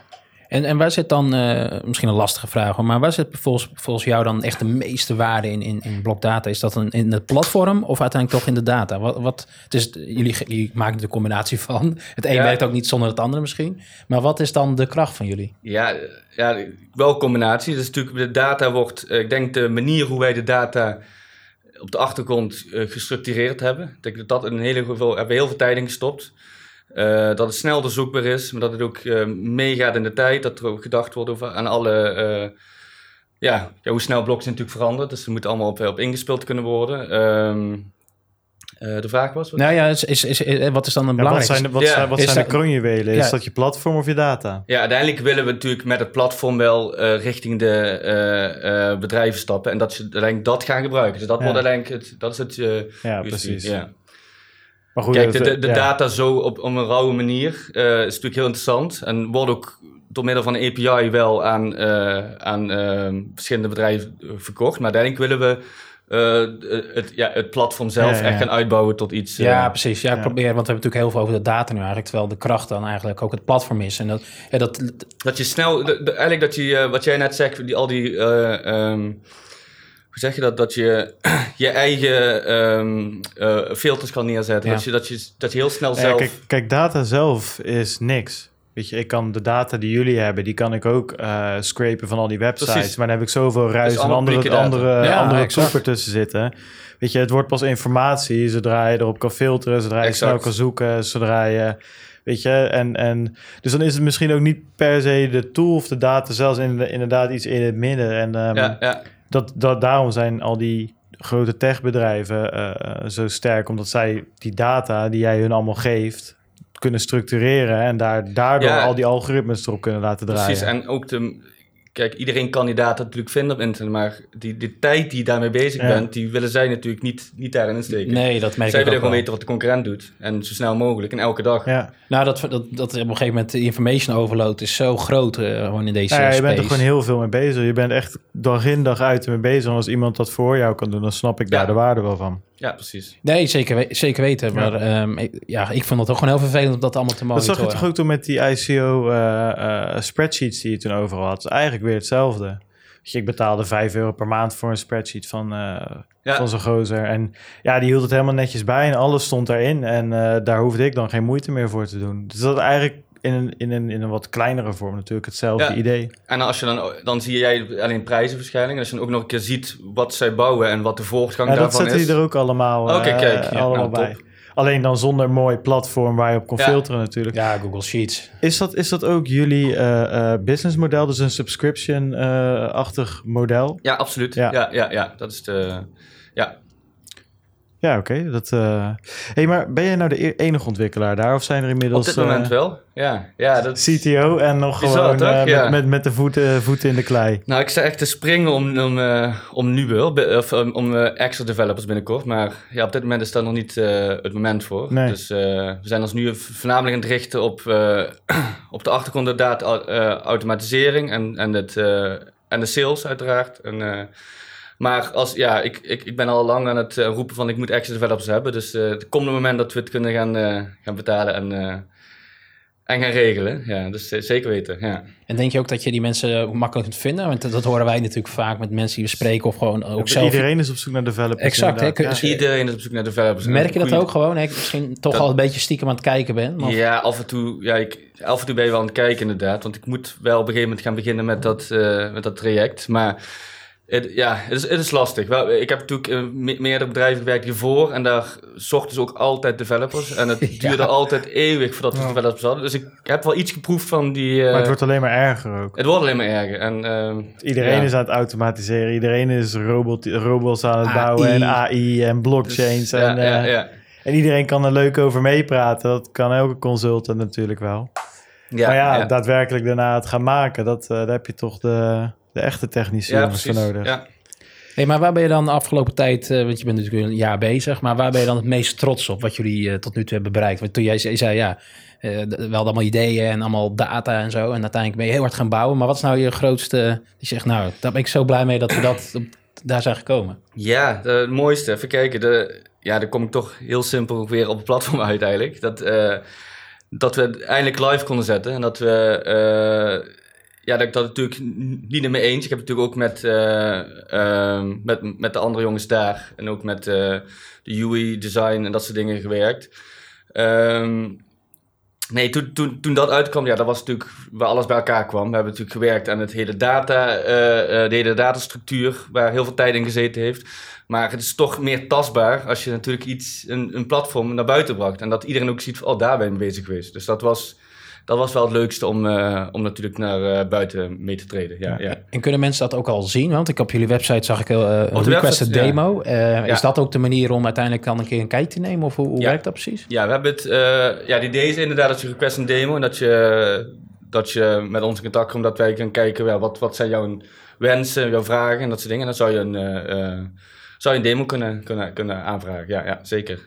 En, en waar zit dan, eh, misschien een lastige vraag, hoor, maar waar zit volgens, volgens jou dan echt de meeste waarde in, in, in Blockdata? Is dat een, in het platform of uiteindelijk toch in de data? Wat, wat, het is, jullie, jullie maken er een combinatie van. Het een Ja. werkt ook niet zonder het andere misschien. Maar wat is dan de kracht van jullie? Ja, ja, wel een combinatie. Dus natuurlijk, de data wordt, eh, ik denk de manier hoe wij de data op de achtergrond eh, gestructureerd hebben. Ik denk dat dat in hele geval, hebben we heel veel tijd in gestopt. Eh, dat het snel doorzoekbaar is, maar dat het ook eh, meegaat in de tijd. Dat er ook gedacht wordt over aan alle, eh, ja, ja, hoe snel blockchain natuurlijk verandert. Dus er moet allemaal op, op ingespeeld kunnen worden. Ehm, eh, de vraag was? wat? Nou ja, is, is, is, wat is dan een Ja, wat belangrijkste? zijn de, wat Ja, zijn, wat is zijn de kroonjuwelen? Is dat je platform of je data? Ja, uiteindelijk willen we natuurlijk met het platform wel eh, richting de eh, eh, bedrijven stappen. En dat ze uiteindelijk dat gaan gebruiken. Dus dat Ja. wordt uiteindelijk het, dat is het. eh, Ja, precies. Ja. Maar goed, Kijk, de, de, de ja. data zo op, op een rauwe manier eh, is natuurlijk heel interessant. En wordt ook door middel van een API wel aan, eh, aan eh, verschillende bedrijven verkocht. Maar uiteindelijk willen we het, ja, het platform zelf Ja, ja, echt gaan uitbouwen tot iets. Ja, precies. Ja, ik probeer, want we hebben natuurlijk heel veel over de data nu eigenlijk, terwijl de kracht dan eigenlijk ook het platform is. En dat, dat, Dat je snel, de- de- eigenlijk dat je, wat jij net zegt, die, al die, eh, ehm, hoe zeg je dat, dat je je eigen ehm, eh, filters kan neerzetten. Ja. Dat, je, dat, je, dat je heel snel Ja, zelf... kijk, kijk, data zelf is niks. Weet je, ik kan de data die jullie hebben, die kan ik ook eh scrapen van al die websites. Precies. Maar dan heb ik zoveel ruis en andere, andere, Ja, andere troepen tussen zitten. Weet je, het wordt pas informatie zodra je erop kan filteren, zodra je Exact. snel kan zoeken, zodra je... Weet je, en, en dus dan is het misschien ook niet per se de tool of de data, zelfs in, inderdaad iets in het midden. En ehm, ja, ja, dat, dat, daarom zijn al die grote techbedrijven eh, zo sterk, omdat zij die data die jij hun allemaal geeft, kunnen structureren en daar, daardoor Ja. al die algoritmes erop kunnen laten draaien. precies. En ook de... Kijk, iedereen kan die data natuurlijk vinden op internet, maar die, die tijd die je daarmee bezig Ja. bent, die willen zij natuurlijk niet, niet daarin insteken. nee, dat merk zij ik ook willen gewoon wel. weten wat de concurrent doet. En zo snel mogelijk en elke dag. ja. Nou, dat, dat, dat op een gegeven moment de information overload is zo groot eh, gewoon in deze Nou ja, je space. bent er gewoon heel veel mee bezig. Je bent echt dag in dag uit mee bezig. En als iemand dat voor jou kan doen, dan snap ik daar Ja. de waarde wel van. Ja, precies. Nee, zeker, we- zeker weten. Ja. Maar ehm, ik, ja, ik vond het ook gewoon heel vervelend om dat allemaal te Dat monitoren. zag je toch ook toen met die ICO eh, eh, spreadsheets die je toen overal had. Het is eigenlijk weer hetzelfde. Ik betaalde 5 euro per maand voor een spreadsheet van, eh, Ja. van zo'n gozer. En ja, die hield het helemaal netjes bij en alles stond daarin. En eh, daar hoefde ik dan geen moeite meer voor te doen. Dus dat eigenlijk in een, in een, in een wat kleinere vorm natuurlijk hetzelfde Ja. idee. En als je dan, dan zie jij alleen prijzenverschilling. En als je dan ook nog een keer ziet wat zij bouwen en wat de voortgang Ja, dat daarvan zetten is. die er ook allemaal, Oké, eh, kijk, ja, allemaal nou, bij. top. Alleen dan zonder mooi platform waar je op kon Ja. filteren natuurlijk. Ja, Google Sheets. Is dat, is dat ook jullie eh, eh, businessmodel? Dus een subscription-achtig model? Ja, absoluut. Ja. Ja. Ja, ja, dat is de... Ja, Ja, oké. dat. eh hey, maar ben jij nou de e- enige ontwikkelaar daar? Of zijn er Op inmiddels dit moment eh, wel, ja. ja dat, CTO en nog gewoon eh, met, Ja. met, met de voeten, voeten in de klei? Nou, ik sta echt te springen om, om, om nu wel, be- of um, om extra developers binnenkort. Maar ja, op dit moment is daar nog niet het moment voor. Nee. Dus we zijn ons nu voornamelijk aan het richten op, op de achtergrond inderdaad au- automatisering en, en, het, en de sales uiteraard. En, maar als, ja, ik, ik, ik ben al lang aan het eh, roepen van ik moet extra developers hebben. Dus eh het komt een moment dat we het kunnen gaan, eh, gaan betalen en, eh, en gaan regelen. Ja, dus eh, zeker weten, ja. En denk je ook dat je die mensen makkelijk kunt vinden? Want dat, dat horen wij natuurlijk vaak met mensen die we spreken of gewoon ook zelf. Iedereen is op zoek naar developers. Exact, hè? inderdaad. Kun- Ja. Iedereen is op zoek naar developers. Merk je dat Goeie- ook gewoon? Hè? Ik misschien toch Dat- al een beetje stiekem aan het kijken ben. Maar Ja, af en, toe, ja ik, af en toe ben je wel aan het kijken inderdaad. Want ik moet wel op een gegeven moment gaan beginnen met dat, eh, met dat traject. Maar het, ja, het is, het is lastig. Wel, ik heb natuurlijk in me- meerdere bedrijven gewerkt hiervoor. En daar zochten ze ook altijd developers. En het duurde altijd eeuwig voordat we Ja. developers hadden. Dus ik heb wel iets geproefd van die... eh, Maar het wordt alleen maar erger ook. het wordt alleen maar erger. En, ehm, Iedereen ja. is aan het automatiseren. Iedereen is robot, robots aan het AI. bouwen en AI en blockchains. dus, ja, en, ja, eh, ja. en iedereen kan er leuk over meepraten. Dat kan elke consultant natuurlijk wel. Ja, maar ja, daadwerkelijk daarna het gaan maken, dat, eh, daar heb je toch de, de echte technische ja, jongens voor nodig. Ja. Hey, maar waar ben je dan de afgelopen tijd, eh, want je bent natuurlijk een jaar bezig, maar waar ben je dan het meest trots op wat jullie eh, tot nu toe hebben bereikt? Want toen jij zei, zei ja, eh, d- we hadden allemaal ideeën en allemaal data en zo, en uiteindelijk ben je heel hard gaan bouwen. Maar wat is nou je grootste, die zegt, nou, daar ben ik zo blij mee dat we dat, op- daar zijn gekomen. Ja, de- het mooiste. Even kijken. De, ja, dan kom ik toch heel simpel ook weer op het platform uit eigenlijk. Dat, eh, dat we het eindelijk live konden zetten. En dat we... ja, dat ik dat natuurlijk niet mee eens. Ik heb natuurlijk ook met, eh, ehm, met, met de andere jongens daar... en ook met eh, de UI design en dat soort dingen gewerkt. Ehm, nee, toen, toen, toen dat uitkwam, ja, dat was natuurlijk waar alles bij elkaar kwam. We hebben natuurlijk gewerkt aan het hele data, eh, de hele datastructuur... waar heel veel tijd in gezeten heeft... Maar het is toch meer tastbaar als je natuurlijk iets, een, een platform naar buiten bracht. En dat iedereen ook ziet van, oh, daar ben ik mee bezig geweest. Dus dat was, dat was wel het leukste om, eh, om natuurlijk naar eh, buiten mee te treden. Ja, ja. En kunnen mensen dat ook al zien? Want ik op jullie website zag ik heel, eh, een de requested website, ja. demo. Eh, Ja. Is dat ook de manier om uiteindelijk dan een keer een kijk te nemen? Of hoe, hoe Ja. werkt dat precies? Ja, we hebben het, eh, ja, die idee is inderdaad dat je request een demo en dat je, dat je met ons in contact komt, dat wij kunnen kijken, ja, wat, wat zijn jouw wensen, jouw vragen en dat soort dingen. En dan zou je een, zou je een demo kunnen, kunnen, kunnen aanvragen. Ja, ja, zeker.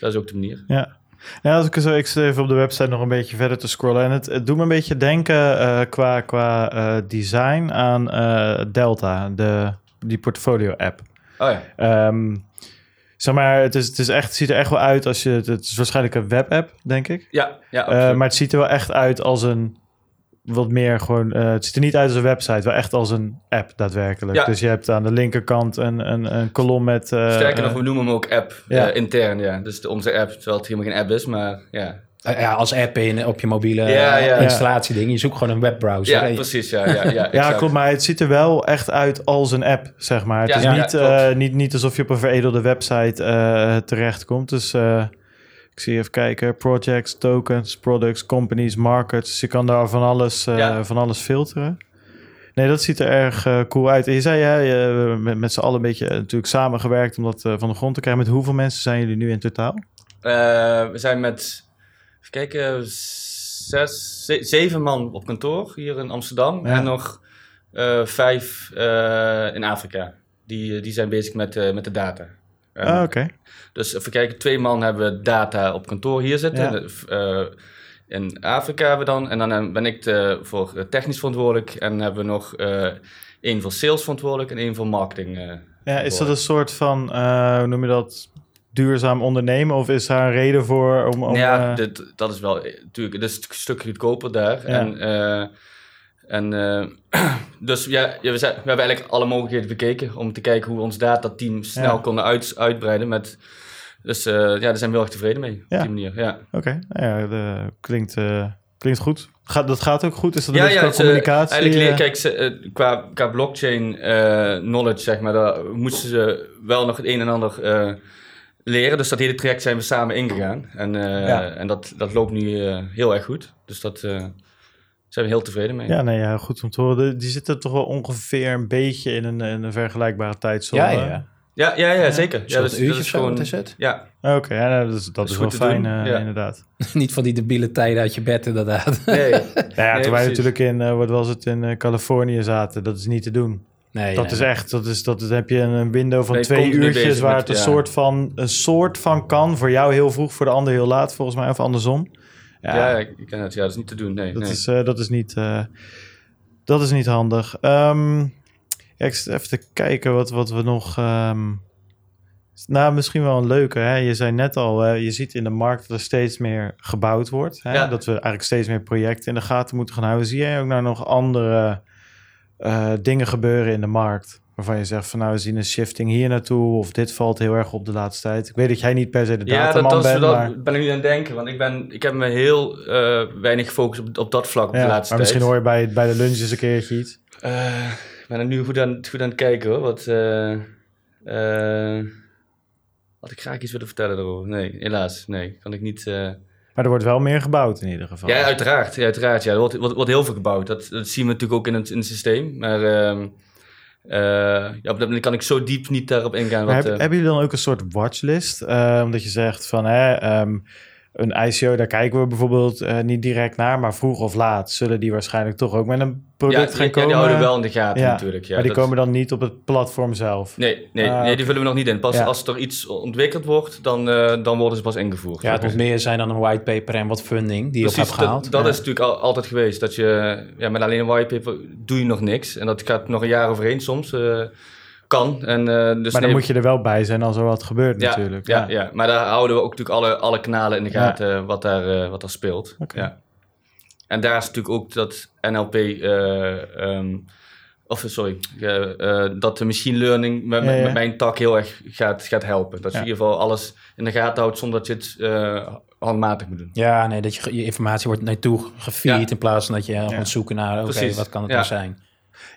Dat is ook de manier. Ja. Ja, als ik, zo, ik zit even op de website nog een beetje verder te scrollen. En het, het doet me een beetje denken eh, qua, qua eh, design aan eh, Delta, de, die portfolio-app. Oh ja. Ehm, zeg maar, het, is, het, is echt, het ziet er echt wel uit als je... Het, is waarschijnlijk een webapp, denk ik. Ja, ja, maar het ziet er wel echt uit als een... Wat meer gewoon... eh, het ziet er niet uit als een website, wel echt als een app daadwerkelijk. Ja. Dus je hebt aan de linkerkant een, een, een kolom met... eh, Sterker nog, eh, we noemen hem ook app ja. intern, ja. Dus de, onze app, terwijl het helemaal geen app is, maar ja. Ja, als app in, op je mobiele Ja, ja. installatieding. Je zoekt gewoon een webbrowser. Ja, precies, ja. Ja, ja, Ja, klopt, maar het ziet er wel echt uit als een app, zeg maar. Het Ja, is ja, niet, klopt. eh, niet, niet alsof je op een veredelde website eh terechtkomt. Dus eh, ik zie even kijken. Projects, tokens, products, companies, markets. Dus je kan daar van alles, eh, Ja. van alles filteren. Nee, dat ziet er erg eh, cool uit. En je zei, ja, je, met, met z'n allen een beetje eh, natuurlijk samengewerkt om dat eh, van de grond te krijgen. Met hoeveel mensen zijn jullie nu in totaal? Eh, we zijn met, even kijken, zes, ze- zeven man op kantoor hier in Amsterdam. Ja. En nog eh, vijf eh, in Afrika. Die, die zijn bezig met, eh, met de data. En, Ah, Oké. Dus even kijken, twee man hebben data op kantoor hier zitten. Ja. Eh, in Afrika hebben we dan. En dan eh, ben ik de, voor eh, technisch verantwoordelijk. En hebben we nog eh één voor sales verantwoordelijk en één voor marketing. eh, Ja, is dat een soort van, eh, hoe noem je dat, duurzaam ondernemen? Of is daar een reden voor om... om ja, eh, dit, dat is wel eh, natuurlijk. Het is een stuk goedkoper daar. Ja. En, eh, en eh, dus ja, we, zijn, we hebben eigenlijk alle mogelijkheden bekeken om te kijken hoe we ons datateam snel Ja. konden uit, uitbreiden. Met, dus eh, ja, daar zijn we heel erg tevreden mee Ja. op die manier. Ja. Oké, nou ja, de, klinkt, eh, klinkt goed. Gaat, dat gaat ook goed? Is dat een Ja, ja, communicatie? Eigenlijk, kijk, ze, qua, qua blockchain knowledge, zeg maar, daar moesten ze wel nog het een en ander leren. Dus dat hele traject zijn we samen ingegaan. En, en dat, dat loopt nu heel erg goed. Dus dat zijn we heel tevreden mee. Ja, nee, ja, goed om te horen. De- Die zitten toch wel ongeveer een beetje in een, in een vergelijkbare tijdzone. Ja, ja, ja. Ja, ja, zeker. Ja, dus, uurtje dat is gewoon, is het? Ja, Oké, ja, nou, dat is, dat is is wel fijn, eh, ja. inderdaad. Niet van die debiele tijden uit je bed, inderdaad. nee. Ja, ja, Nee, toen wij precies. natuurlijk in, eh, wat was het, in eh, Californië zaten, dat is niet te doen. Nee, dat nee, is nee. echt, dat is, dat heb je een, window van twee uurtjes waar met- het een, ja. soort van, een soort van kan. Voor jou heel vroeg, voor de ander heel laat, volgens mij, of andersom. Ja, Ja, ik ken het. Ja, dat is niet te doen. Nee, dat, nee. is, eh, dat, is niet, eh, dat is niet handig. Ehm, ja, ik zit even te kijken wat, wat we nog... ehm, nou, misschien wel een leuke. Hè? Je zei net al, hè, je ziet in de markt dat er steeds meer gebouwd wordt. Hè? Ja. Dat we eigenlijk steeds meer projecten in de gaten moeten gaan houden. Zie jij ook nou nog andere eh, dingen gebeuren in de markt? Waarvan je zegt van nou, we zien een shifting hier naartoe. Of dit valt heel erg op de laatste tijd. Ik weet dat jij niet per se de Ja, dat, dataman dat, is- bent. dat maar, ben ik nu aan het denken. Want ik, ben, ik heb me heel eh, weinig gefocust op, op dat vlak op ja, de maar laatste misschien tijd. hoor je bij, bij de lunch eens een keertje iets. Eh, ik ben er nu goed aan, goed aan het kijken hoor. Wat, eh, eh, had ik graag iets willen vertellen daarover? Nee, helaas. Nee, kan ik niet. Maar er wordt wel meer gebouwd in ieder geval. Ja, uiteraard. Ja, uiteraard ja. Er wordt, wordt, wordt heel veel gebouwd. Dat, dat zien we natuurlijk ook in het, in het systeem. Maar ehm, eh, ja, op dat moment kan ik zo diep niet daarop ingaan. Wat, heb- eh, hebben jullie dan ook een soort watchlist? Eh, omdat je zegt van hè, ehm, een ICO, daar kijken we bijvoorbeeld eh, niet direct naar, maar vroeg of laat zullen die waarschijnlijk toch ook met een product ja, gaan ja, die komen. houden we wel in de gaten Ja, natuurlijk. Ja, maar die dat- komen dan niet op het platform zelf. Nee, nee, Ah, nee die vullen we nog niet in. Pas Ja. als er iets ontwikkeld wordt, dan, eh, dan worden ze pas ingevoerd. Ja, het moet meer zijn dan een whitepaper en wat funding die je op hebt gehaald. dat, dat is natuurlijk al, altijd geweest. Dat je ja, met alleen een whitepaper doe je nog niks. En dat gaat nog een jaar overheen soms. Eh, kan. En, eh, dus maar dan nee, moet je er wel bij zijn als er wat gebeurt ja, natuurlijk. Ja, ja. maar daar houden we ook natuurlijk alle, alle kanalen in de Ja. gaten wat, daar, eh, wat daar speelt. Ja. En daar is natuurlijk ook dat NLP, eh, ehm, of eh, sorry, eh, eh, dat de machine learning met, Ja, ja. met mijn tak heel erg gaat, gaat helpen. Dat je Ja. in ieder geval alles in de gaten houdt zonder dat je het eh, handmatig moet doen. Ja, nee, dat je, je informatie wordt naartoe gefeed Ja. in plaats van dat je Ja. moet zoeken naar, oké, wat kan het Ja. nou zijn?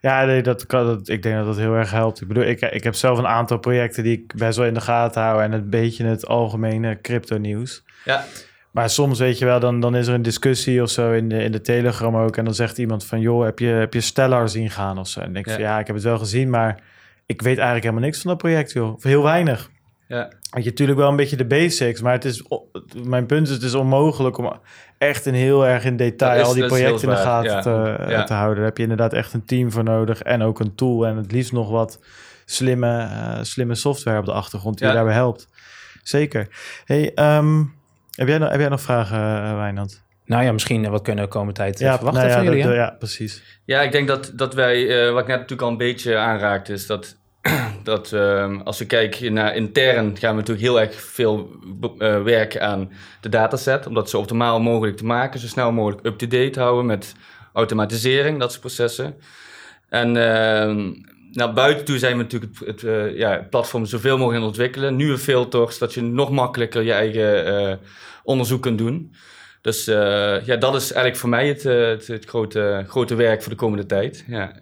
Ja, nee, dat kan, dat, ik denk dat dat heel erg helpt. Ik bedoel, ik, ik heb zelf een aantal projecten die ik best wel in de gaten hou en een beetje het algemene crypto nieuws. Ja, Maar soms weet je wel, dan, dan is er een discussie of zo in de, in de Telegram ook. En dan zegt iemand van, joh, heb je, heb je Stellar zien gaan of zo? En dan denk ik Ja. van, ja, ik heb het wel gezien, maar ik weet eigenlijk helemaal niks van dat project, joh. Of heel weinig. Ja. Weet je, natuurlijk wel een beetje de basics, maar het is, mijn punt is, het is onmogelijk om echt een heel erg in detail is- al die projecten in de gaten ja. te, Ja. te houden. Daar heb je inderdaad echt een team voor nodig en ook een tool en het liefst nog wat slimme, eh, slimme software op de achtergrond die Ja. je daarbij helpt. Zeker. Hey, ehm, heb, jij nog, heb jij nog vragen, eh, Wijnand? Nou ja, misschien eh, wat kunnen we de komende tijd eh, verwachten nou ja, van jullie, dat- hè? ja, precies. Ja, ik denk dat, dat wij, eh, wat ik net natuurlijk al een beetje aanraakte, is dat, dat ehm, als we kijken naar intern, gaan we natuurlijk heel erg veel eh, werken aan de dataset, om dat zo optimaal mogelijk te maken, zo snel mogelijk up-to-date houden met automatisering, dat soort processen. En ehm, naar buiten toe zijn we natuurlijk het, eh, ja, platform zoveel mogelijk aan ontwikkelen. Nieuwe filters, dat je nog makkelijker je eigen eh, onderzoek kunt doen. Dus ja, dat is eigenlijk voor mij het, het, het grote, grote werk voor de komende tijd. Ja,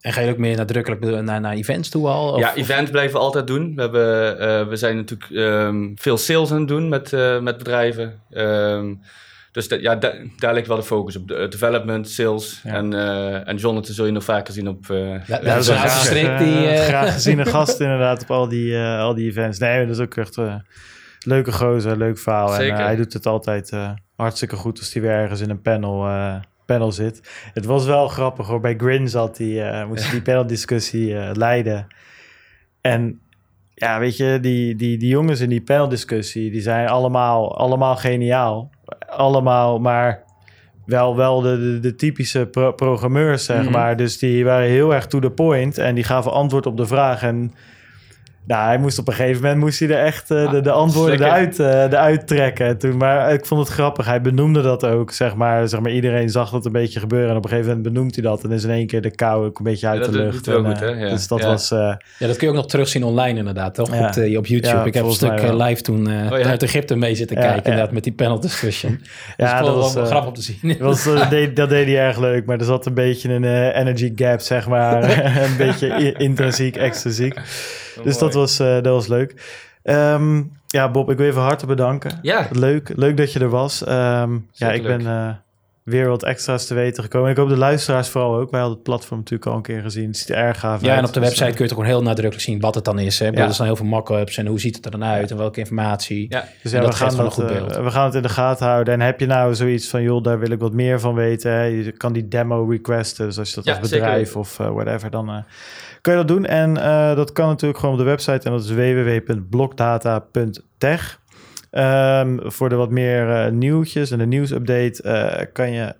En ga je ook meer nadrukkelijk naar, naar events toe al? Of, ja events blijven we altijd doen. We, hebben, eh, we zijn natuurlijk ehm, veel sales aan het doen met, eh, met bedrijven. Ehm, dus dat, ja, da- daar ligt wel de focus op. De, development, sales. Ja. En, eh en Jonathan zul je nog vaker zien op... eh, Ja, dat is een graag, strik eh, die... eh, graag geziene gast inderdaad op al die, eh, al die events. Nee, dat is ook echt eh leuke gozer, leuk verhaal. En Zeker. eh, hij doet het altijd eh, hartstikke goed als hij weer ergens in een panel, eh, panel zit. Het was wel grappig hoor. Bij Grin zat hij, eh, moest die paneldiscussie eh, leiden. En ja, weet je, die, die, die jongens in die paneldiscussie, die zijn allemaal, allemaal geniaal. Allemaal, maar wel, wel de, de, de typische pro- programmeurs, zeg Mhm. maar. Dus die waren heel erg to the point en die gaven antwoord op de vraag. En nou, hij moest op een gegeven moment moest hij er echt eh, de, de antwoorden lekker. eruit, eh, eruit trekken. En Toen, maar ik vond het grappig. Hij benoemde dat ook, zeg maar. Zeg maar iedereen zag dat een beetje gebeuren. En op een gegeven moment benoemt hij dat. En is in één keer de kou ook een beetje uit Ja, de dat lucht. doet hij wel En, goed, eh, hè? Ja. Dus dat Ja. was... eh, Ja, dat kun je ook nog terugzien online inderdaad, toch? Ja. Op, op YouTube. Ja, ik heb een stuk live toen eh Oh, ja. uit Egypte mee zitten Ja, kijken, ja. inderdaad, met die panel discussion. ja, dat dat was wel grappig om te zien. dat, was, deed, dat deed hij erg leuk, maar er zat een beetje een eh, energy gap, zeg maar. een beetje intrinsiek, extrinsiek. Dus dat was, eh, dat was leuk. Ehm, ja, Bob, ik wil even hartelijk bedanken. Ja, Leuk, leuk dat je er was. Ehm, ja, ik ben eh, weer wat extra's te weten gekomen. Ik hoop de luisteraars vooral ook. Wij hadden het platform natuurlijk al een keer gezien. Het ziet er erg gaaf Ja, uit. en op de Dus, website eh, kun je toch gewoon heel nadrukkelijk zien wat het dan is. Hè? Ja. Er staan heel veel mock-ups en hoe ziet het er dan uit en welke informatie. Ja, Dus ja, dat we gaan, geeft wel dat, een goed beeld. we gaan het in de gaten houden. En heb je nou zoiets van, joh, daar wil ik wat meer van weten. Hè? Je kan die demo requesten. Dus als je dat Ja, als bedrijf of whatever, dan eh, kan je dat doen. En eh, dat kan natuurlijk gewoon op de website. En dat is www.blokdata.tech. Ehm, voor de wat meer eh, nieuwtjes en de nieuwsupdate eh, kan je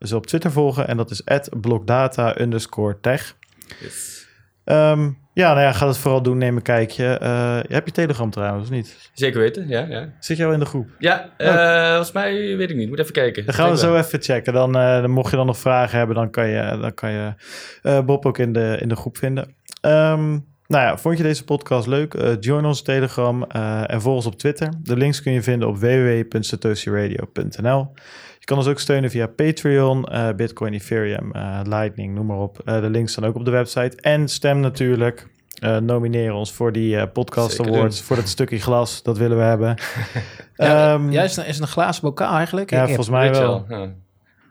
ze op Twitter volgen. En dat is blokdata underscore tech. yes. Ehm, ja, nou ja, ga dat vooral doen. Neem een kijkje. Eh, heb je Telegram trouwens, of niet? zeker weten. Ja, ja. Zit je al in de groep? Ja, eh, volgens mij weet ik niet. Moet even kijken. Dan gaan we zo even checken. Dan, eh, dan mocht je dan nog vragen hebben, dan kan je, dan kan je Bob ook in de, in de groep vinden. Ehm, nou ja, vond je deze podcast leuk? Join ons Telegram en volg ons op Twitter. De links kun je vinden op www.satoshiradio.nl. Je kan ons ook steunen via Patreon, eh, Bitcoin, Ethereum, eh, Lightning, noem maar op. Eh, de links staan ook op de website. En stem natuurlijk. Eh nomineer ons voor die eh, podcast Zeker awards, voor dat stukje glas, dat willen we hebben. Ja, Ehm, ja, is, een glazen bokaal eigenlijk? ja, Ik volgens mij wel. Ja.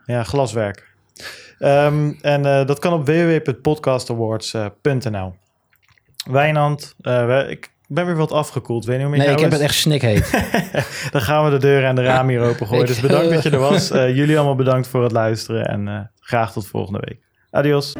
Ja, glaswerk. Ehm, en eh, dat kan op www.podcastawards.nl. Wijnand, eh, we- ik ben weer wat afgekoeld. Weet je hoe Nee, ik heb het echt snikheet. Dan gaan we de deuren en de ramen hier open gooien. Dus bedankt dat je er was. Eh, jullie allemaal bedankt voor het luisteren. En eh, graag tot volgende week. Adios.